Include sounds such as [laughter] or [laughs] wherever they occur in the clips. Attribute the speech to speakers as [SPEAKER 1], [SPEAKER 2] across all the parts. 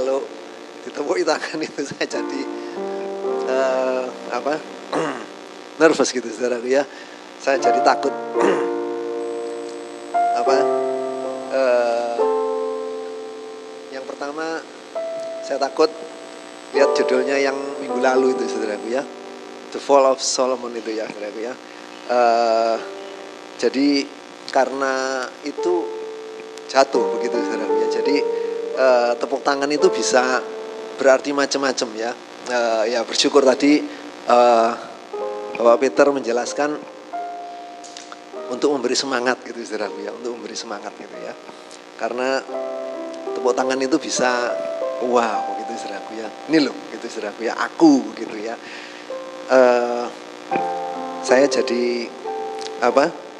[SPEAKER 1] kalau ditepuk tangan [laughs] itu saya jadi uh, apa [clears throat] nervous gitu saudaraku ya saya jadi takut. [clears throat] Apa uh, yang pertama saya takut lihat judulnya yang minggu lalu itu saudaraku ya. The Fall of Solomon itu ya saudaraku ya. Uh, jadi karena itu jatuh begitu saudaraku ya. Jadi uh, tepuk tangan itu bisa berarti macam-macam ya. Uh, ya bersyukur tadi uh, Bapak Peter menjelaskan untuk memberi semangat gitu saudaraku ya, untuk memberi semangat gitu ya. Karena tepuk tangan itu bisa wow gitu saudaraku ya. Ini loh gitu saudaraku ya, aku gitu ya. Uh, saya jadi apa?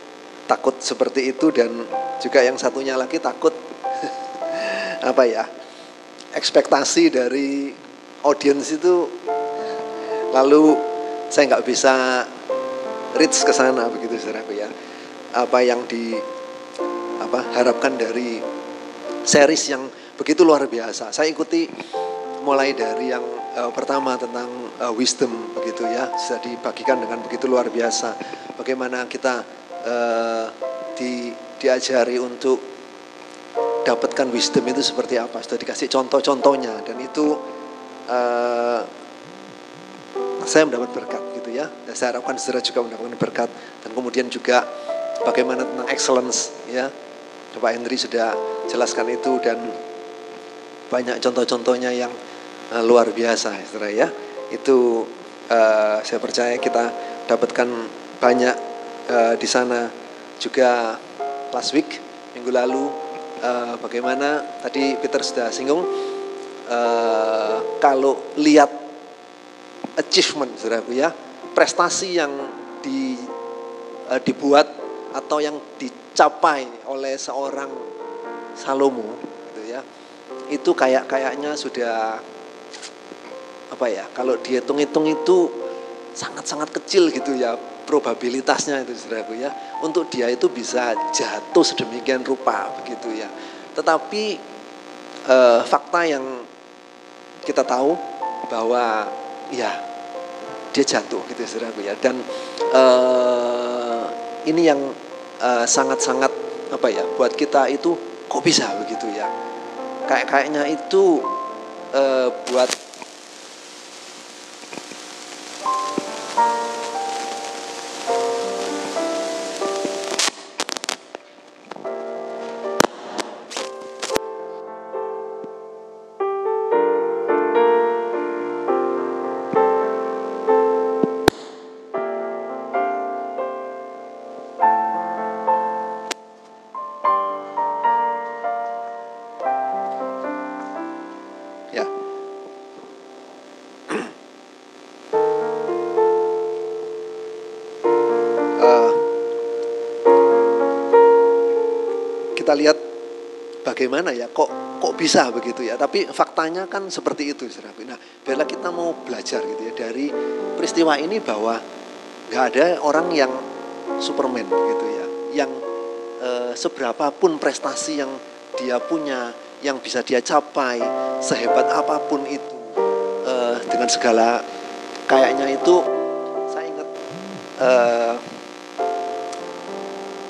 [SPEAKER 1] takut seperti itu dan juga yang satunya lagi takut apa ya? ekspektasi dari audiens itu lalu saya nggak bisa reach ke sana begitu saudaraku ya. Apa yang di apa harapkan dari series yang begitu luar biasa. Saya ikuti mulai dari yang uh, pertama tentang uh, wisdom begitu ya. Bisa dibagikan dengan begitu luar biasa. Bagaimana kita uh, di diajari untuk dapatkan wisdom itu seperti apa. Sudah dikasih contoh-contohnya dan itu uh, saya mendapat berkat gitu ya. Dan saya harapkan saudara juga mendapatkan berkat dan kemudian juga bagaimana tentang excellence ya. Pak Henry sudah jelaskan itu dan banyak contoh-contohnya yang uh, luar biasa saudara ya. Itu uh, saya percaya kita dapatkan banyak uh, di sana juga last week minggu lalu uh, bagaimana tadi Peter sudah singgung uh, kalau lihat achievement saudaraku ya prestasi yang di, uh, dibuat atau yang dicapai oleh seorang Salomo gitu ya itu kayak kayaknya sudah apa ya kalau dihitung-hitung itu sangat-sangat kecil gitu ya probabilitasnya itu saudaraku ya. Untuk dia itu bisa jatuh sedemikian rupa begitu ya. Tetapi eh, fakta yang kita tahu bahwa ya dia jatuh gitu saudaraku ya. Dan eh, ini yang eh, sangat-sangat apa ya buat kita itu kok bisa begitu ya. Kayak kayaknya itu buat kita lihat bagaimana ya kok kok bisa begitu ya. Tapi faktanya kan seperti itu saudaraku nah biarlah kita mau belajar gitu ya dari peristiwa ini bahwa nggak ada orang yang superman gitu ya yang e, seberapa pun prestasi yang dia punya yang bisa dia capai sehebat apa pun itu e, dengan segala kayaknya itu saya ingat e,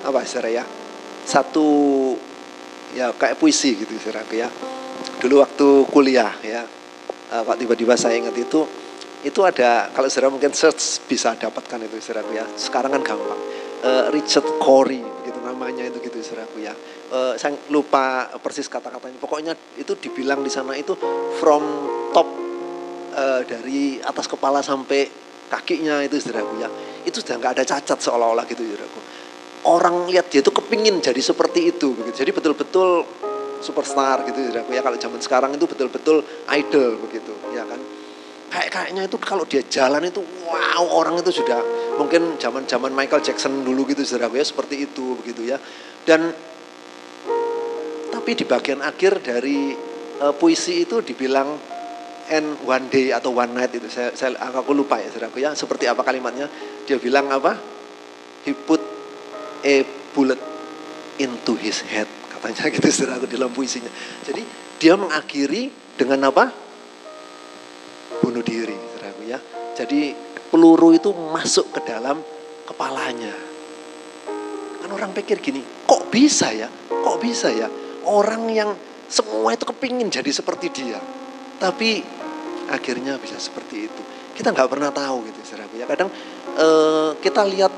[SPEAKER 1] apa saudara ya satu ya kayak puisi gitu saudaraku ya. Dulu waktu kuliah ya, uh, kok tiba-tiba saya ingat itu, itu ada kalau saudara mungkin search bisa dapatkan itu saudaraku ya. Sekarang kan gampang. Uh, Richard Corey gitu namanya itu gitu saudaraku ya. Uh, saya lupa persis kata-katanya. Pokoknya itu dibilang di sana itu from top uh, dari atas kepala sampai kakinya itu saudaraku ya. Itu sudah nggak ada cacat seolah-olah gitu saudaraku orang lihat dia itu kepingin jadi seperti itu begitu. Jadi betul-betul superstar gitu ya. Kalau zaman sekarang itu betul-betul idol begitu ya kan. Kayak kayaknya itu kalau dia jalan itu wow orang itu sudah mungkin zaman-zaman Michael Jackson dulu gitu saudara ya seperti itu begitu ya. Dan tapi di bagian akhir dari uh, puisi itu dibilang and one day atau one night itu saya, saya aku lupa ya saudara ya seperti apa kalimatnya dia bilang apa he put a bullet into his head katanya gitu saudara di dalam puisinya jadi dia mengakhiri dengan apa? Bunuh diri, saudaraku ya. Jadi peluru itu masuk ke dalam kepalanya. Kan orang pikir gini, kok bisa ya? Kok bisa ya? Orang yang semua itu kepingin jadi seperti dia. Tapi akhirnya bisa seperti itu. Kita nggak pernah tahu gitu, saudaraku ya. Kadang uh, kita lihat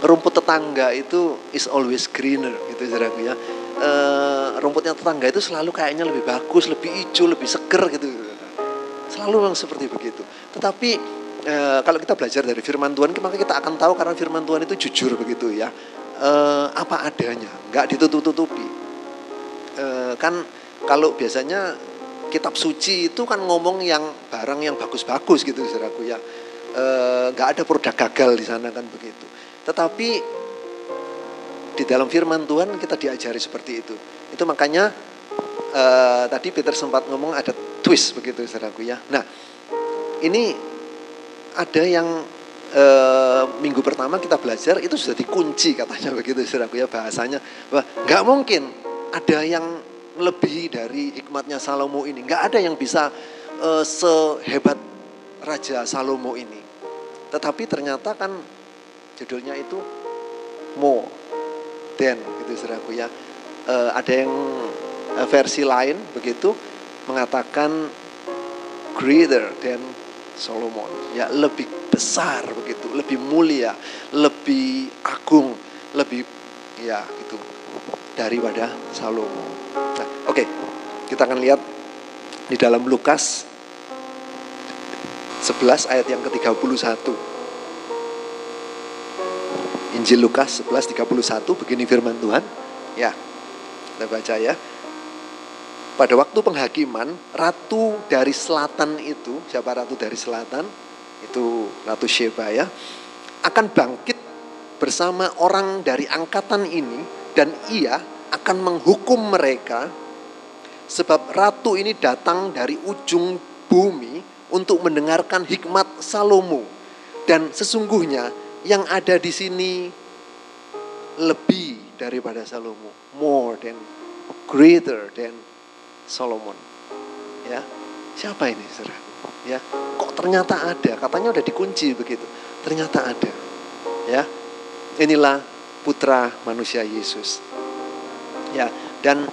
[SPEAKER 1] rumput tetangga itu is always greener gitu saudaraku ya. Uh, rumputnya tetangga itu selalu kayaknya lebih bagus, lebih hijau, lebih seger gitu. Selalu memang seperti begitu. Tetapi uh, kalau kita belajar dari firman Tuhan, maka kita akan tahu karena firman Tuhan itu jujur begitu ya. Uh, apa adanya, nggak ditutup-tutupi. Uh, kan kalau biasanya kitab suci itu kan ngomong yang barang yang bagus-bagus gitu saudaraku ya. nggak ada produk gagal di sana kan begitu. Tetapi di dalam firman Tuhan kita diajari seperti itu. Itu makanya uh, tadi Peter sempat ngomong ada twist begitu saudaraku ya. Nah ini ada yang uh, minggu pertama kita belajar itu sudah dikunci katanya [laughs] begitu saudaraku ya bahasanya. Bahwa nggak mungkin ada yang lebih dari hikmatnya Salomo ini. Nggak ada yang bisa uh, sehebat Raja Salomo ini. Tetapi ternyata kan judulnya itu more than gitu saudaraku ya. E, ada yang e, versi lain begitu mengatakan greater than Solomon ya lebih besar begitu lebih mulia lebih agung lebih ya itu daripada Salomo nah oke okay. kita akan lihat di dalam Lukas 11 ayat yang ke-31 Injil Lukas 11:31 begini firman Tuhan. Ya. Kita baca ya. Pada waktu penghakiman, ratu dari selatan itu, siapa ratu dari selatan? Itu Ratu Sheba ya. Akan bangkit bersama orang dari angkatan ini dan ia akan menghukum mereka sebab ratu ini datang dari ujung bumi untuk mendengarkan hikmat Salomo dan sesungguhnya yang ada di sini lebih daripada Salomo, more than greater than Solomon. Ya, siapa ini, saudara? Ya, kok ternyata ada? Katanya udah dikunci begitu. Ternyata ada. Ya, inilah putra manusia Yesus. Ya, dan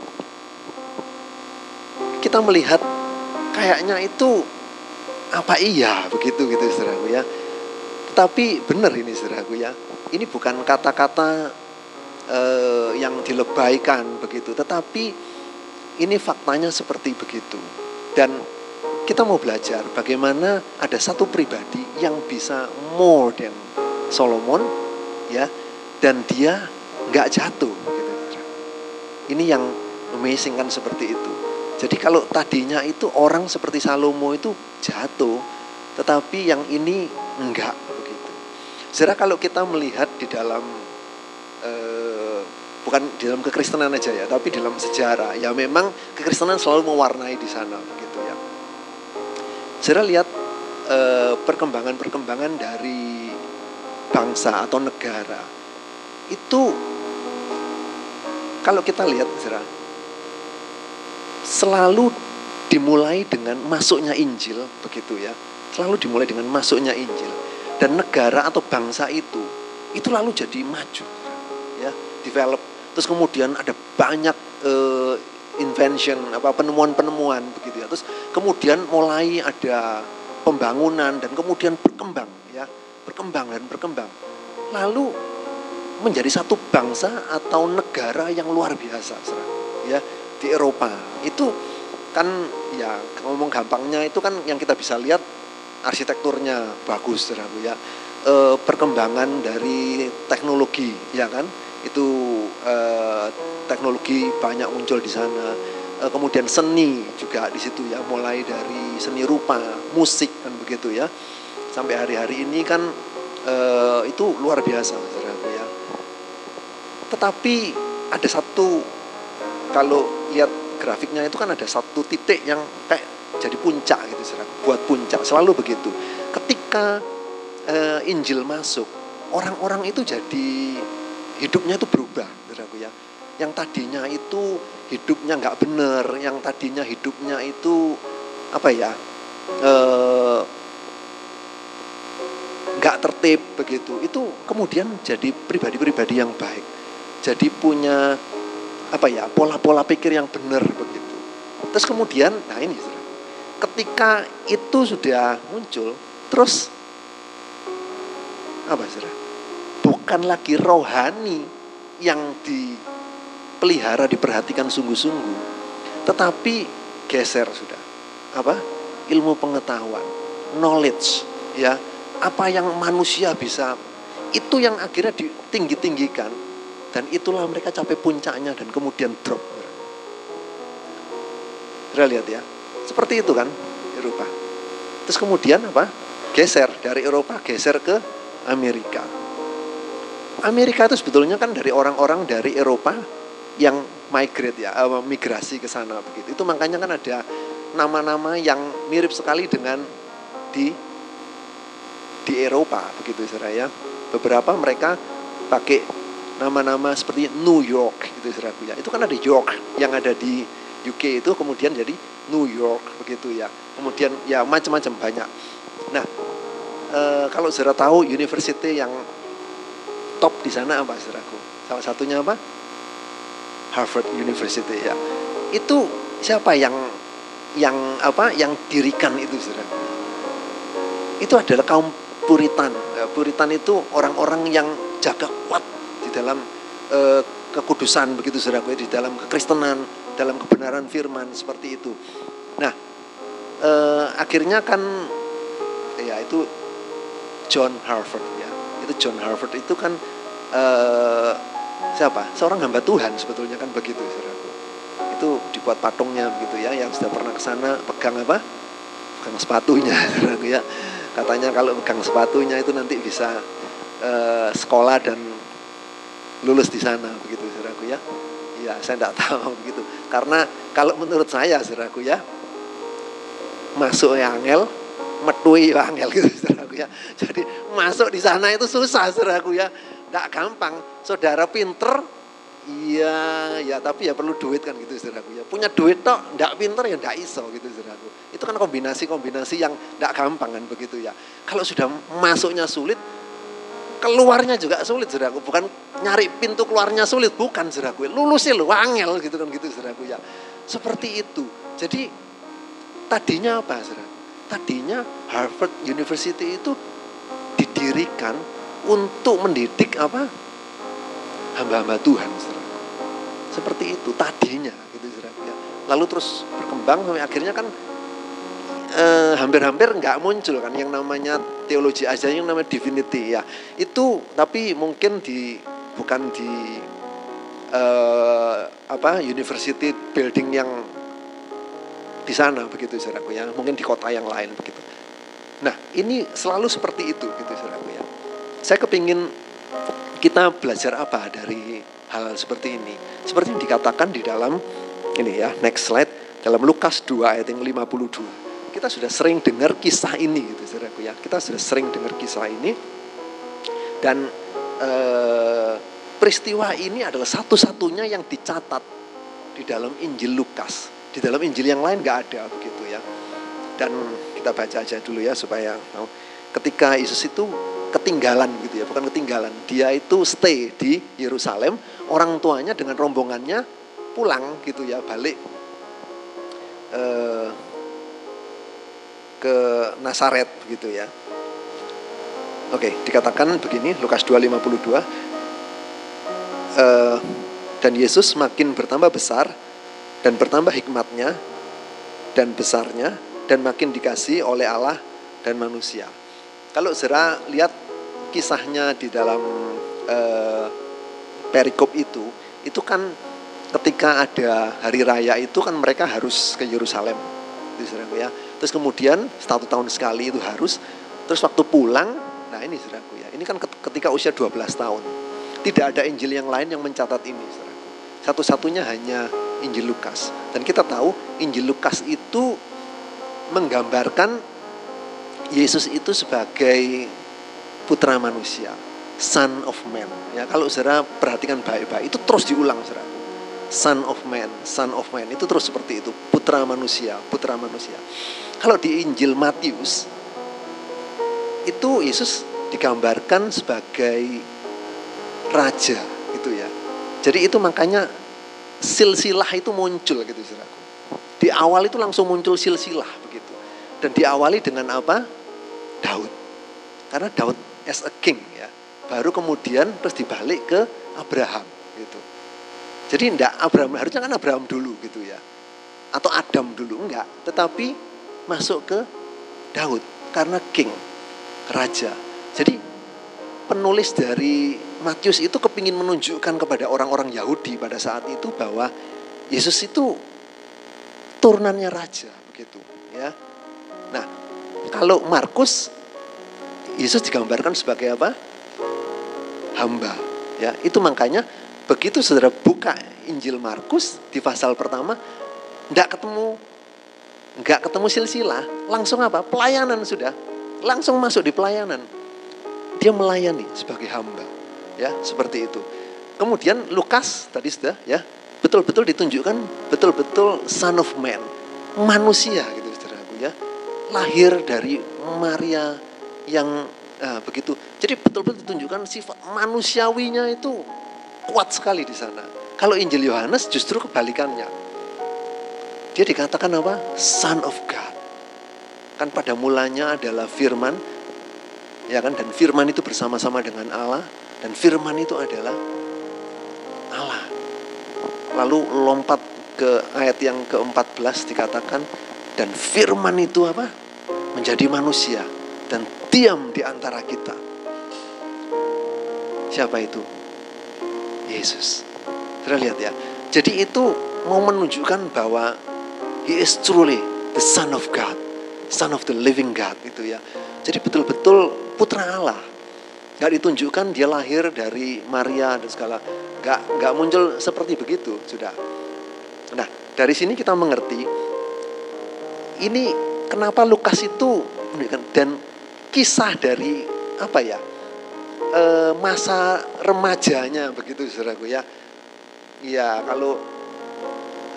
[SPEAKER 1] kita melihat kayaknya itu apa iya begitu gitu saudaraku ya tapi benar ini saudaraku ya. Ini bukan kata-kata uh, yang dilebaikan begitu. Tetapi ini faktanya seperti begitu. Dan kita mau belajar bagaimana ada satu pribadi yang bisa more than Solomon ya dan dia nggak jatuh gitu. Ini yang amazing kan seperti itu. Jadi kalau tadinya itu orang seperti Salomo itu jatuh, tetapi yang ini enggak Saudara kalau kita melihat di dalam eh, bukan di dalam kekristenan aja ya, tapi dalam sejarah ya memang kekristenan selalu mewarnai di sana gitu ya. Saudara lihat eh, perkembangan-perkembangan dari bangsa atau negara itu kalau kita lihat saudara selalu dimulai dengan masuknya Injil begitu ya. Selalu dimulai dengan masuknya Injil dan negara atau bangsa itu itu lalu jadi maju ya develop. Terus kemudian ada banyak uh, invention apa penemuan-penemuan begitu ya. Terus kemudian mulai ada pembangunan dan kemudian berkembang ya berkembang dan berkembang. Lalu menjadi satu bangsa atau negara yang luar biasa ya di Eropa. Itu kan ya ngomong gampangnya itu kan yang kita bisa lihat arsitekturnya bagus saudaraku ya. E, perkembangan dari teknologi ya kan? Itu e, teknologi banyak muncul di sana. E, kemudian seni juga di situ ya. Mulai dari seni rupa musik kan begitu ya. Sampai hari-hari ini kan e, itu luar biasa saudaraku ya. Tetapi ada satu kalau lihat grafiknya itu kan ada satu titik yang kayak jadi puncak gitu saudara. Buat puncak selalu begitu. Ketika uh, Injil masuk orang-orang itu jadi hidupnya itu berubah saudaraku ya. Yang tadinya itu hidupnya nggak bener, yang tadinya hidupnya itu apa ya eh, nggak tertib begitu, itu kemudian jadi pribadi-pribadi yang baik, jadi punya apa ya pola-pola pikir yang benar begitu. Terus kemudian, nah ini ketika itu sudah muncul, terus apa saudara? Bukan lagi rohani yang dipelihara, diperhatikan sungguh-sungguh, tetapi geser sudah. Apa? Ilmu pengetahuan, knowledge, ya. Apa yang manusia bisa, itu yang akhirnya ditinggi-tinggikan dan itulah mereka capai puncaknya dan kemudian drop. Kita lihat ya, seperti itu kan Eropa. Terus kemudian apa? Geser dari Eropa geser ke Amerika. Amerika itu sebetulnya kan dari orang-orang dari Eropa yang migrate ya, uh, migrasi ke sana begitu. Itu makanya kan ada nama-nama yang mirip sekali dengan di di Eropa begitu saudara ya. Beberapa mereka pakai nama-nama seperti New York gitu saudara ya. Itu kan ada York yang ada di UK itu kemudian jadi New York begitu ya. Kemudian ya macam-macam banyak. Nah, e, kalau saudara tahu university yang top di sana apa saudaraku? Salah satunya apa? Harvard University ya. Itu siapa yang yang apa yang dirikan itu saudara? Itu adalah kaum Puritan. Ya, Puritan itu orang-orang yang jaga kuat di dalam e, kekudusan begitu saudaraku di dalam kekristenan, dalam kebenaran firman seperti itu. Nah, e, akhirnya kan ya itu John Harvard ya. Itu John Harvard itu kan e, siapa? Seorang hamba Tuhan sebetulnya kan begitu saudaraku. Itu dibuat patungnya begitu ya. Yang sudah pernah ke sana pegang apa? Pegang sepatunya [laughs] saudaraku ya. Katanya kalau pegang sepatunya itu nanti bisa e, sekolah dan lulus di sana begitu saudaraku ya. Ya, saya tidak tahu begitu. [laughs] Karena kalau menurut saya saudaraku ya, masuk angel, metui angel [laughs] gitu saudaraku ya. Jadi masuk di sana itu susah saudaraku ya. Tidak gampang. Saudara pinter, iya, ya tapi ya perlu duit kan gitu saudaraku ya. Punya duit tok, tidak pinter ya tidak iso gitu saudaraku. Itu kan kombinasi-kombinasi yang tidak gampang kan begitu ya. Kalau sudah masuknya sulit, keluarnya juga sulit saudaraku. Bukan nyari pintu keluarnya sulit, bukan saudaraku. Lulusnya lu angel gitu kan gitu saudaraku ya. Seperti itu. Jadi tadinya apa saudara? Tadinya Harvard University itu didirikan untuk mendidik apa? Hamba-hamba Tuhan saudara. Seperti itu tadinya gitu saudara. Ya. Lalu terus berkembang sampai akhirnya kan eh, hampir-hampir nggak muncul kan yang namanya teologi aja yang namanya divinity ya. Itu tapi mungkin di bukan di eh, apa university building yang di sana begitu saudaraku ya. Mungkin di kota yang lain begitu. Nah ini selalu seperti itu gitu saudaraku ya. Saya kepingin kita belajar apa dari hal seperti ini. Seperti yang dikatakan di dalam ini ya next slide dalam Lukas 2 ayat yang 52 kita sudah sering dengar kisah ini gitu saudaraku ya kita sudah sering dengar kisah ini. Dan eh, peristiwa ini adalah satu-satunya yang dicatat di dalam Injil Lukas. Di dalam Injil yang lain nggak ada begitu ya. Dan kita baca aja dulu ya supaya ketika Yesus itu ketinggalan gitu ya, bukan ketinggalan. Dia itu stay di Yerusalem, orang tuanya dengan rombongannya pulang gitu ya, balik. Eh, ke Nasaret begitu ya. Oke, dikatakan begini Lukas 2:52 eh, dan Yesus makin bertambah besar dan bertambah hikmatnya dan besarnya dan makin dikasih oleh Allah dan manusia. Kalau saudara lihat kisahnya di dalam eh, perikop itu, itu kan ketika ada hari raya itu kan mereka harus ke Yerusalem, ya. Terus kemudian satu tahun sekali itu harus, terus waktu pulang, nah ini saudaraku ya, ini kan ketika usia 12 tahun, tidak ada Injil yang lain yang mencatat ini, saudaraku. Satu-satunya hanya Injil Lukas. Dan kita tahu Injil Lukas itu menggambarkan Yesus itu sebagai putra manusia, son of man. Ya, kalau saudara perhatikan baik-baik itu terus diulang saudara. son of man, son of man. Itu terus seperti itu, putra manusia, putra manusia. Kalau di Injil Matius itu Yesus digambarkan sebagai raja gitu ya. Jadi itu makanya silsilah itu muncul gitu saudaraku. Di awal itu langsung muncul silsilah begitu. Dan diawali dengan apa? Daud. Karena Daud as a king ya. Baru kemudian terus dibalik ke Abraham gitu. Jadi enggak Abraham harusnya kan Abraham dulu gitu ya. Atau Adam dulu enggak, tetapi masuk ke Daud karena king, raja. Jadi penulis dari Matius itu kepingin menunjukkan kepada orang-orang Yahudi pada saat itu bahwa Yesus itu turunannya raja begitu ya. Nah, kalau Markus Yesus digambarkan sebagai apa? Hamba. Ya, itu makanya begitu saudara buka Injil Markus di pasal pertama, tidak ketemu nggak ketemu silsilah, langsung apa? Pelayanan sudah, langsung masuk di pelayanan. Dia melayani sebagai hamba, ya seperti itu. Kemudian Lukas tadi sudah ya betul-betul ditunjukkan betul-betul son of man, manusia gitu saudaraku ya, lahir dari Maria yang uh, begitu. Jadi betul-betul ditunjukkan sifat manusiawinya itu kuat sekali di sana. Kalau Injil Yohanes justru kebalikannya. Dia dikatakan apa? Son of God. Kan pada mulanya adalah firman, ya kan? Dan firman itu bersama-sama dengan Allah. Dan firman itu adalah Allah. Lalu lompat ke ayat yang ke-14 dikatakan, dan firman itu apa? Menjadi manusia dan diam di antara kita. Siapa itu? Yesus. Sudah lihat ya. Jadi itu mau menunjukkan bahwa He is truly the Son of God, Son of the Living God itu ya. Jadi betul-betul putra Allah. Gak ditunjukkan dia lahir dari Maria dan segala. Gak, gak muncul seperti begitu sudah. Nah dari sini kita mengerti ini kenapa Lukas itu dan kisah dari apa ya e, masa remajanya begitu saudaraku ya ya kalau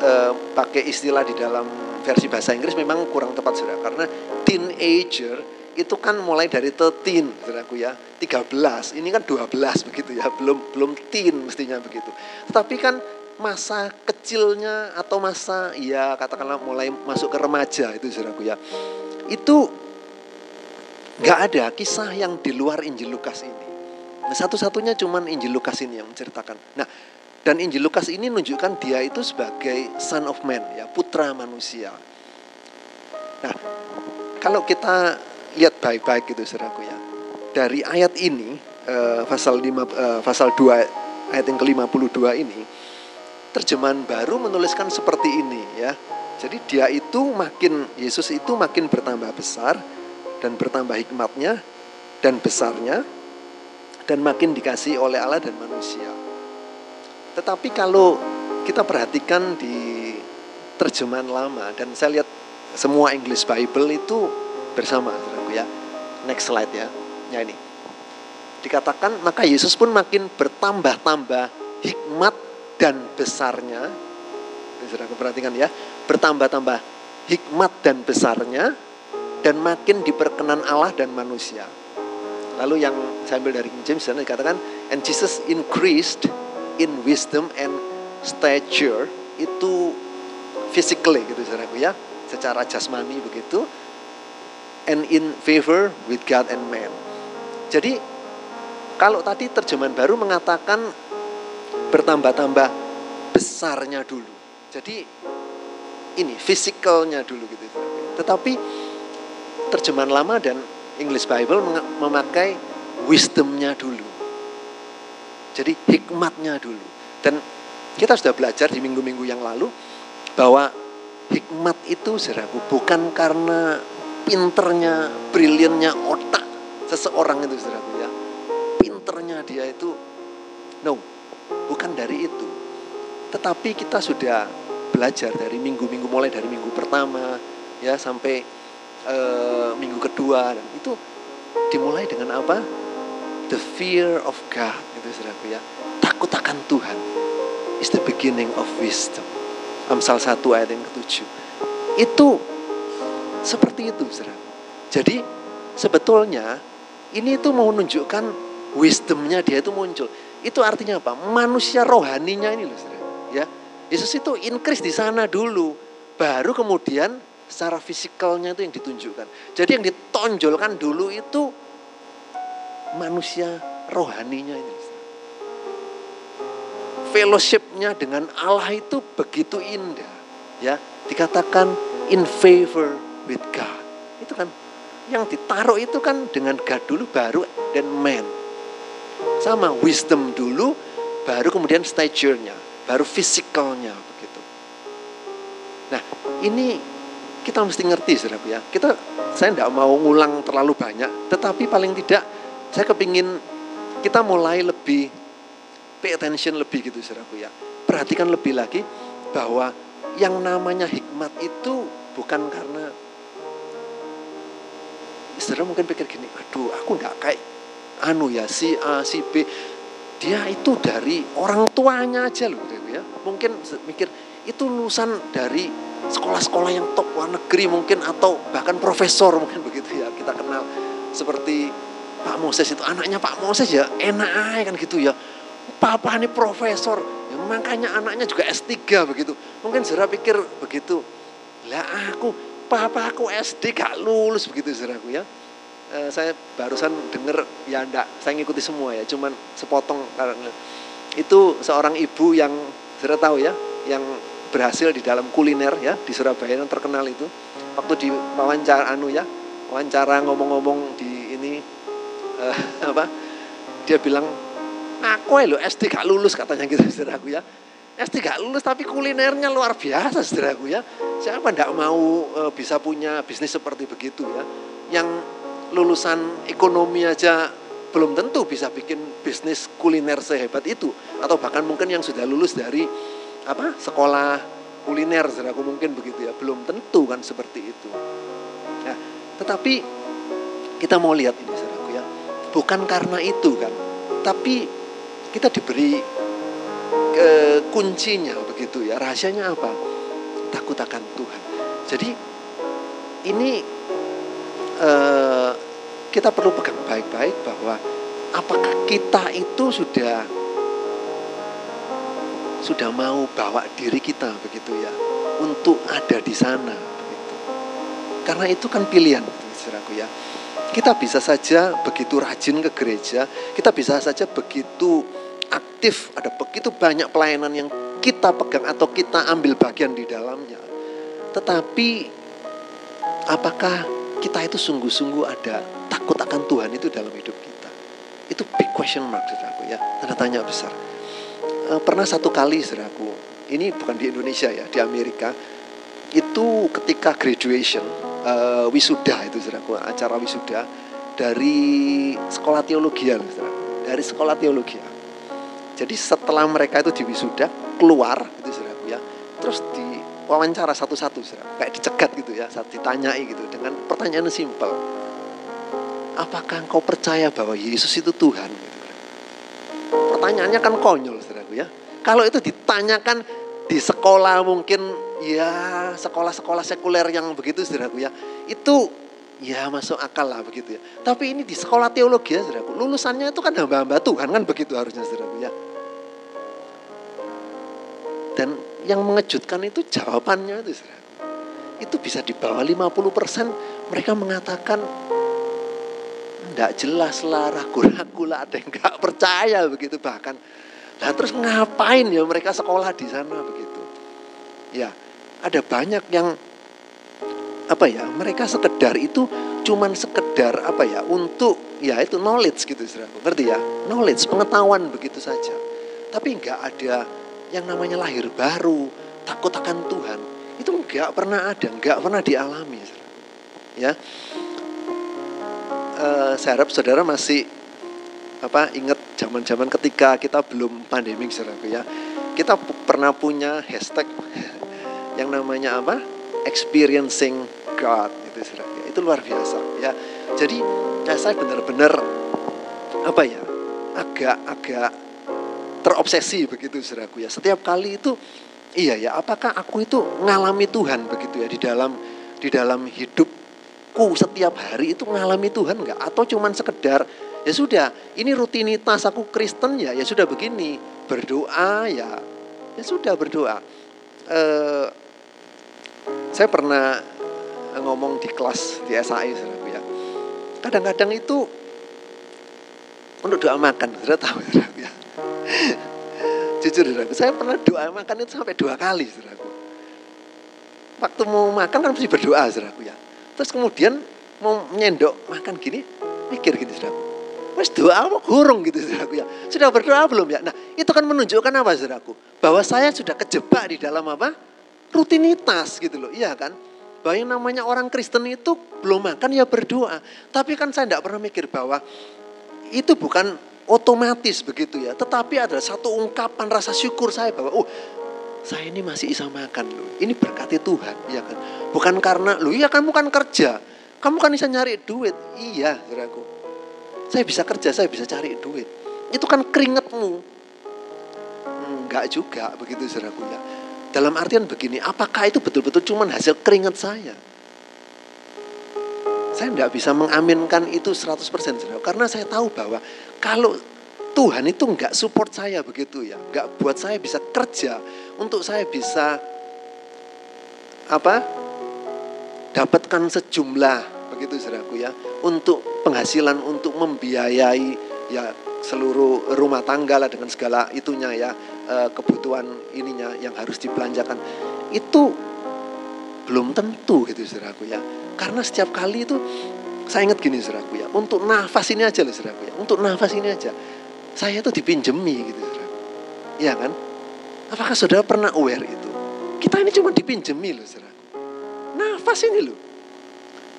[SPEAKER 1] e, pakai istilah di dalam versi bahasa Inggris memang kurang tepat saudara. Karena teenager itu kan mulai dari 13 saudaraku ya. 13 ini kan 12 begitu ya. Belum belum teen mestinya begitu. Tetapi kan masa kecilnya atau masa ya katakanlah mulai masuk ke remaja itu saudaraku ya. Itu Gak ada kisah yang di luar Injil Lukas ini. Satu-satunya cuman Injil Lukas ini yang menceritakan. Nah, dan Injil Lukas ini menunjukkan dia itu sebagai son of man, ya putra manusia. Nah, kalau kita lihat baik-baik gitu saudaraku ya. Dari ayat ini, eh, pasal 5, eh, pasal 2 ayat yang ke-52 ini, terjemahan baru menuliskan seperti ini ya. Jadi dia itu makin, Yesus itu makin bertambah besar, dan bertambah hikmatnya dan besarnya dan makin dikasih oleh Allah dan manusia. Tetapi kalau kita perhatikan di terjemahan lama dan saya lihat semua English Bible itu bersama, ya. Next slide ya. Ya ini. Dikatakan maka Yesus pun makin bertambah-tambah hikmat dan besarnya. Sudah perhatikan ya, bertambah-tambah hikmat dan besarnya dan makin diperkenan Allah dan manusia. Lalu yang saya ambil dari James dikatakan and Jesus increased in wisdom and stature itu physically gitu saudaraku ya, secara jasmani begitu and in favor with God and man. Jadi kalau tadi terjemahan baru mengatakan bertambah-tambah besarnya dulu. Jadi ini fisikalnya dulu gitu. Tetapi terjemahan lama dan English Bible memakai wisdomnya dulu. Jadi hikmatnya dulu. Dan kita sudah belajar di minggu-minggu yang lalu bahwa hikmat itu saudaraku bukan karena pinternya, briliannya otak seseorang itu saudaraku ya. Pinternya dia itu no, bukan dari itu. Tetapi kita sudah belajar dari minggu-minggu mulai dari minggu pertama ya sampai e, minggu kedua dan itu dimulai dengan apa? The fear of God itu saudaraku ya. Takut akan Tuhan. is the beginning of wisdom. Amsal 1 ayat yang ketujuh. Itu seperti itu, saudara. Jadi sebetulnya ini itu mau menunjukkan wisdomnya dia itu muncul. Itu artinya apa? Manusia rohaninya ini loh, saudara. Ya, Yesus itu increase di sana dulu, baru kemudian secara fisikalnya itu yang ditunjukkan. Jadi yang ditonjolkan dulu itu manusia rohaninya ini. Fellowshipnya dengan Allah itu begitu indah. Ya, dikatakan in favor with God. Itu kan yang ditaruh itu kan dengan God dulu baru dan man. Sama wisdom dulu baru kemudian stature-nya, baru physicalnya begitu. Nah, ini kita mesti ngerti saudara ya. Kita saya tidak mau ngulang terlalu banyak, tetapi paling tidak saya kepingin kita mulai lebih pay attention lebih gitu saudaraku ya. Perhatikan lebih lagi bahwa yang namanya hikmat itu bukan karena saudara mungkin pikir gini, aduh aku nggak kayak anu ya si A si B dia itu dari orang tuanya aja loh ya mungkin mikir itu lulusan dari sekolah-sekolah yang top luar negeri mungkin atau bahkan profesor mungkin [laughs] begitu ya kita kenal seperti Pak Moses itu anaknya Pak Moses ya enak aja kan gitu ya. Papa ini profesor, ya makanya anaknya juga S3 begitu. Mungkin saudara pikir begitu. Lah aku, papa aku SD gak lulus begitu saudaraku ya. E, saya barusan dengar ya enggak, saya ngikuti semua ya, cuman sepotong karena itu seorang ibu yang saudara tahu ya, yang berhasil di dalam kuliner ya di Surabaya yang terkenal itu. Waktu di wawancara anu ya, wawancara ngomong-ngomong di uh, apa? Dia bilang aku lo SD gak lulus katanya gitu saudaraku ya. SD gak lulus tapi kulinernya luar biasa saudaraku ya. Siapa ndak mau uh, bisa punya bisnis seperti begitu ya? Yang lulusan ekonomi aja belum tentu bisa bikin bisnis kuliner sehebat itu. Atau bahkan mungkin yang sudah lulus dari apa sekolah kuliner saudaraku mungkin begitu ya. Belum tentu kan seperti itu. Ya tetapi kita mau lihat ini Bukan karena itu kan, tapi kita diberi ke kuncinya begitu ya. Rahasianya apa? Takut akan Tuhan. Jadi ini uh, kita perlu pegang baik-baik bahwa apakah kita itu sudah sudah mau bawa diri kita begitu ya untuk ada di sana begitu. Karena itu kan pilihan, saudaraku ya. Kita bisa saja begitu rajin ke gereja, kita bisa saja begitu aktif, ada begitu banyak pelayanan yang kita pegang atau kita ambil bagian di dalamnya. Tetapi apakah kita itu sungguh-sungguh ada takut akan Tuhan itu dalam hidup kita? Itu big question mark saudaraku ya, tanda tanya besar. E, pernah satu kali saudaraku, ini bukan di Indonesia ya, di Amerika, itu ketika graduation, uh, wisuda itu saudaraku, acara wisuda dari sekolah teologi ya, dari sekolah teologi. Jadi setelah mereka itu di wisuda keluar itu saudaraku ya, terus di wawancara satu-satu saudara, kayak dicegat gitu ya, saat ditanyai gitu dengan pertanyaan simpel. Apakah engkau percaya bahwa Yesus itu Tuhan? Pertanyaannya kan konyol saudaraku ya. Kalau itu ditanyakan di sekolah mungkin ya sekolah-sekolah sekuler yang begitu saudaraku ya. Itu ya masuk akal lah begitu ya. Tapi ini di sekolah teologi ya saudaraku. Lulusannya itu kan hamba-hamba Tuhan kan begitu harusnya saudaraku ya. Dan yang mengejutkan itu jawabannya itu saudaraku. Itu bisa di bawah 50% mereka mengatakan tidak jelas lah ragu-ragu lah ada yang nggak percaya begitu bahkan Nah terus ngapain ya mereka sekolah di sana begitu? Ya ada banyak yang apa ya mereka sekedar itu cuman sekedar apa ya untuk ya itu knowledge gitu saudara. Ngerti ya? Knowledge pengetahuan begitu saja. Tapi nggak ada yang namanya lahir baru takut akan Tuhan. Itu nggak pernah ada nggak pernah dialami ya. Uh, saya harap saudara masih apa ingat zaman-zaman ketika kita belum pandemi saudara ya. Kita pernah punya hashtag yang namanya apa? Experiencing God itu saudara. Ya. Itu luar biasa ya. Jadi ya saya benar-benar apa ya? agak-agak terobsesi begitu saudaraku ya. Setiap kali itu iya ya, apakah aku itu ngalami Tuhan begitu ya di dalam di dalam hidupku setiap hari itu ngalami Tuhan enggak atau cuman sekedar ya sudah ini rutinitas aku Kristen ya ya sudah begini. Berdoa ya. Ya sudah berdoa. Eh, saya pernah ngomong di kelas di SAI ya. Kadang-kadang itu untuk doa makan sudah tahu ya. Jujur saudaraku saya pernah doa makan itu sampai dua kali saudaraku. Waktu mau makan kan mesti berdoa saudaraku ya. Terus kemudian mau nyendok makan gini mikir gini saudaraku Wes doa apa gurung gitu saudaraku ya. Sudah berdoa belum ya? Nah, itu kan menunjukkan apa saudaraku? Bahwa saya sudah kejebak di dalam apa? Rutinitas gitu loh. Iya kan? Bahwa namanya orang Kristen itu belum makan ya berdoa. Tapi kan saya tidak pernah mikir bahwa itu bukan otomatis begitu ya. Tetapi ada satu ungkapan rasa syukur saya bahwa oh saya ini masih bisa makan loh. Ini berkati Tuhan, ya kan? Bukan karena lu ya kamu kan kerja. Kamu kan bisa nyari duit. Iya, saudaraku. Saya bisa kerja, saya bisa cari duit. Itu kan keringetmu. Enggak juga begitu saudaraku ya. Dalam artian begini, apakah itu betul-betul cuma hasil keringat saya? Saya tidak bisa mengaminkan itu 100% saudara. Karena saya tahu bahwa kalau Tuhan itu enggak support saya begitu ya. Enggak buat saya bisa kerja. Untuk saya bisa apa dapatkan sejumlah begitu saudaraku ya. Untuk penghasilan untuk membiayai ya seluruh rumah tangga lah dengan segala itunya ya eh, kebutuhan ininya yang harus dibelanjakan. Itu belum tentu gitu saudaraku ya. Karena setiap kali itu saya ingat gini saudaraku ya. Untuk nafas ini aja loh saudaraku ya. Untuk nafas ini aja. Saya itu dipinjemi gitu saudaraku. Ya kan? Apakah saudara pernah aware itu? Kita ini cuma dipinjemi loh saudaraku. Nafas ini loh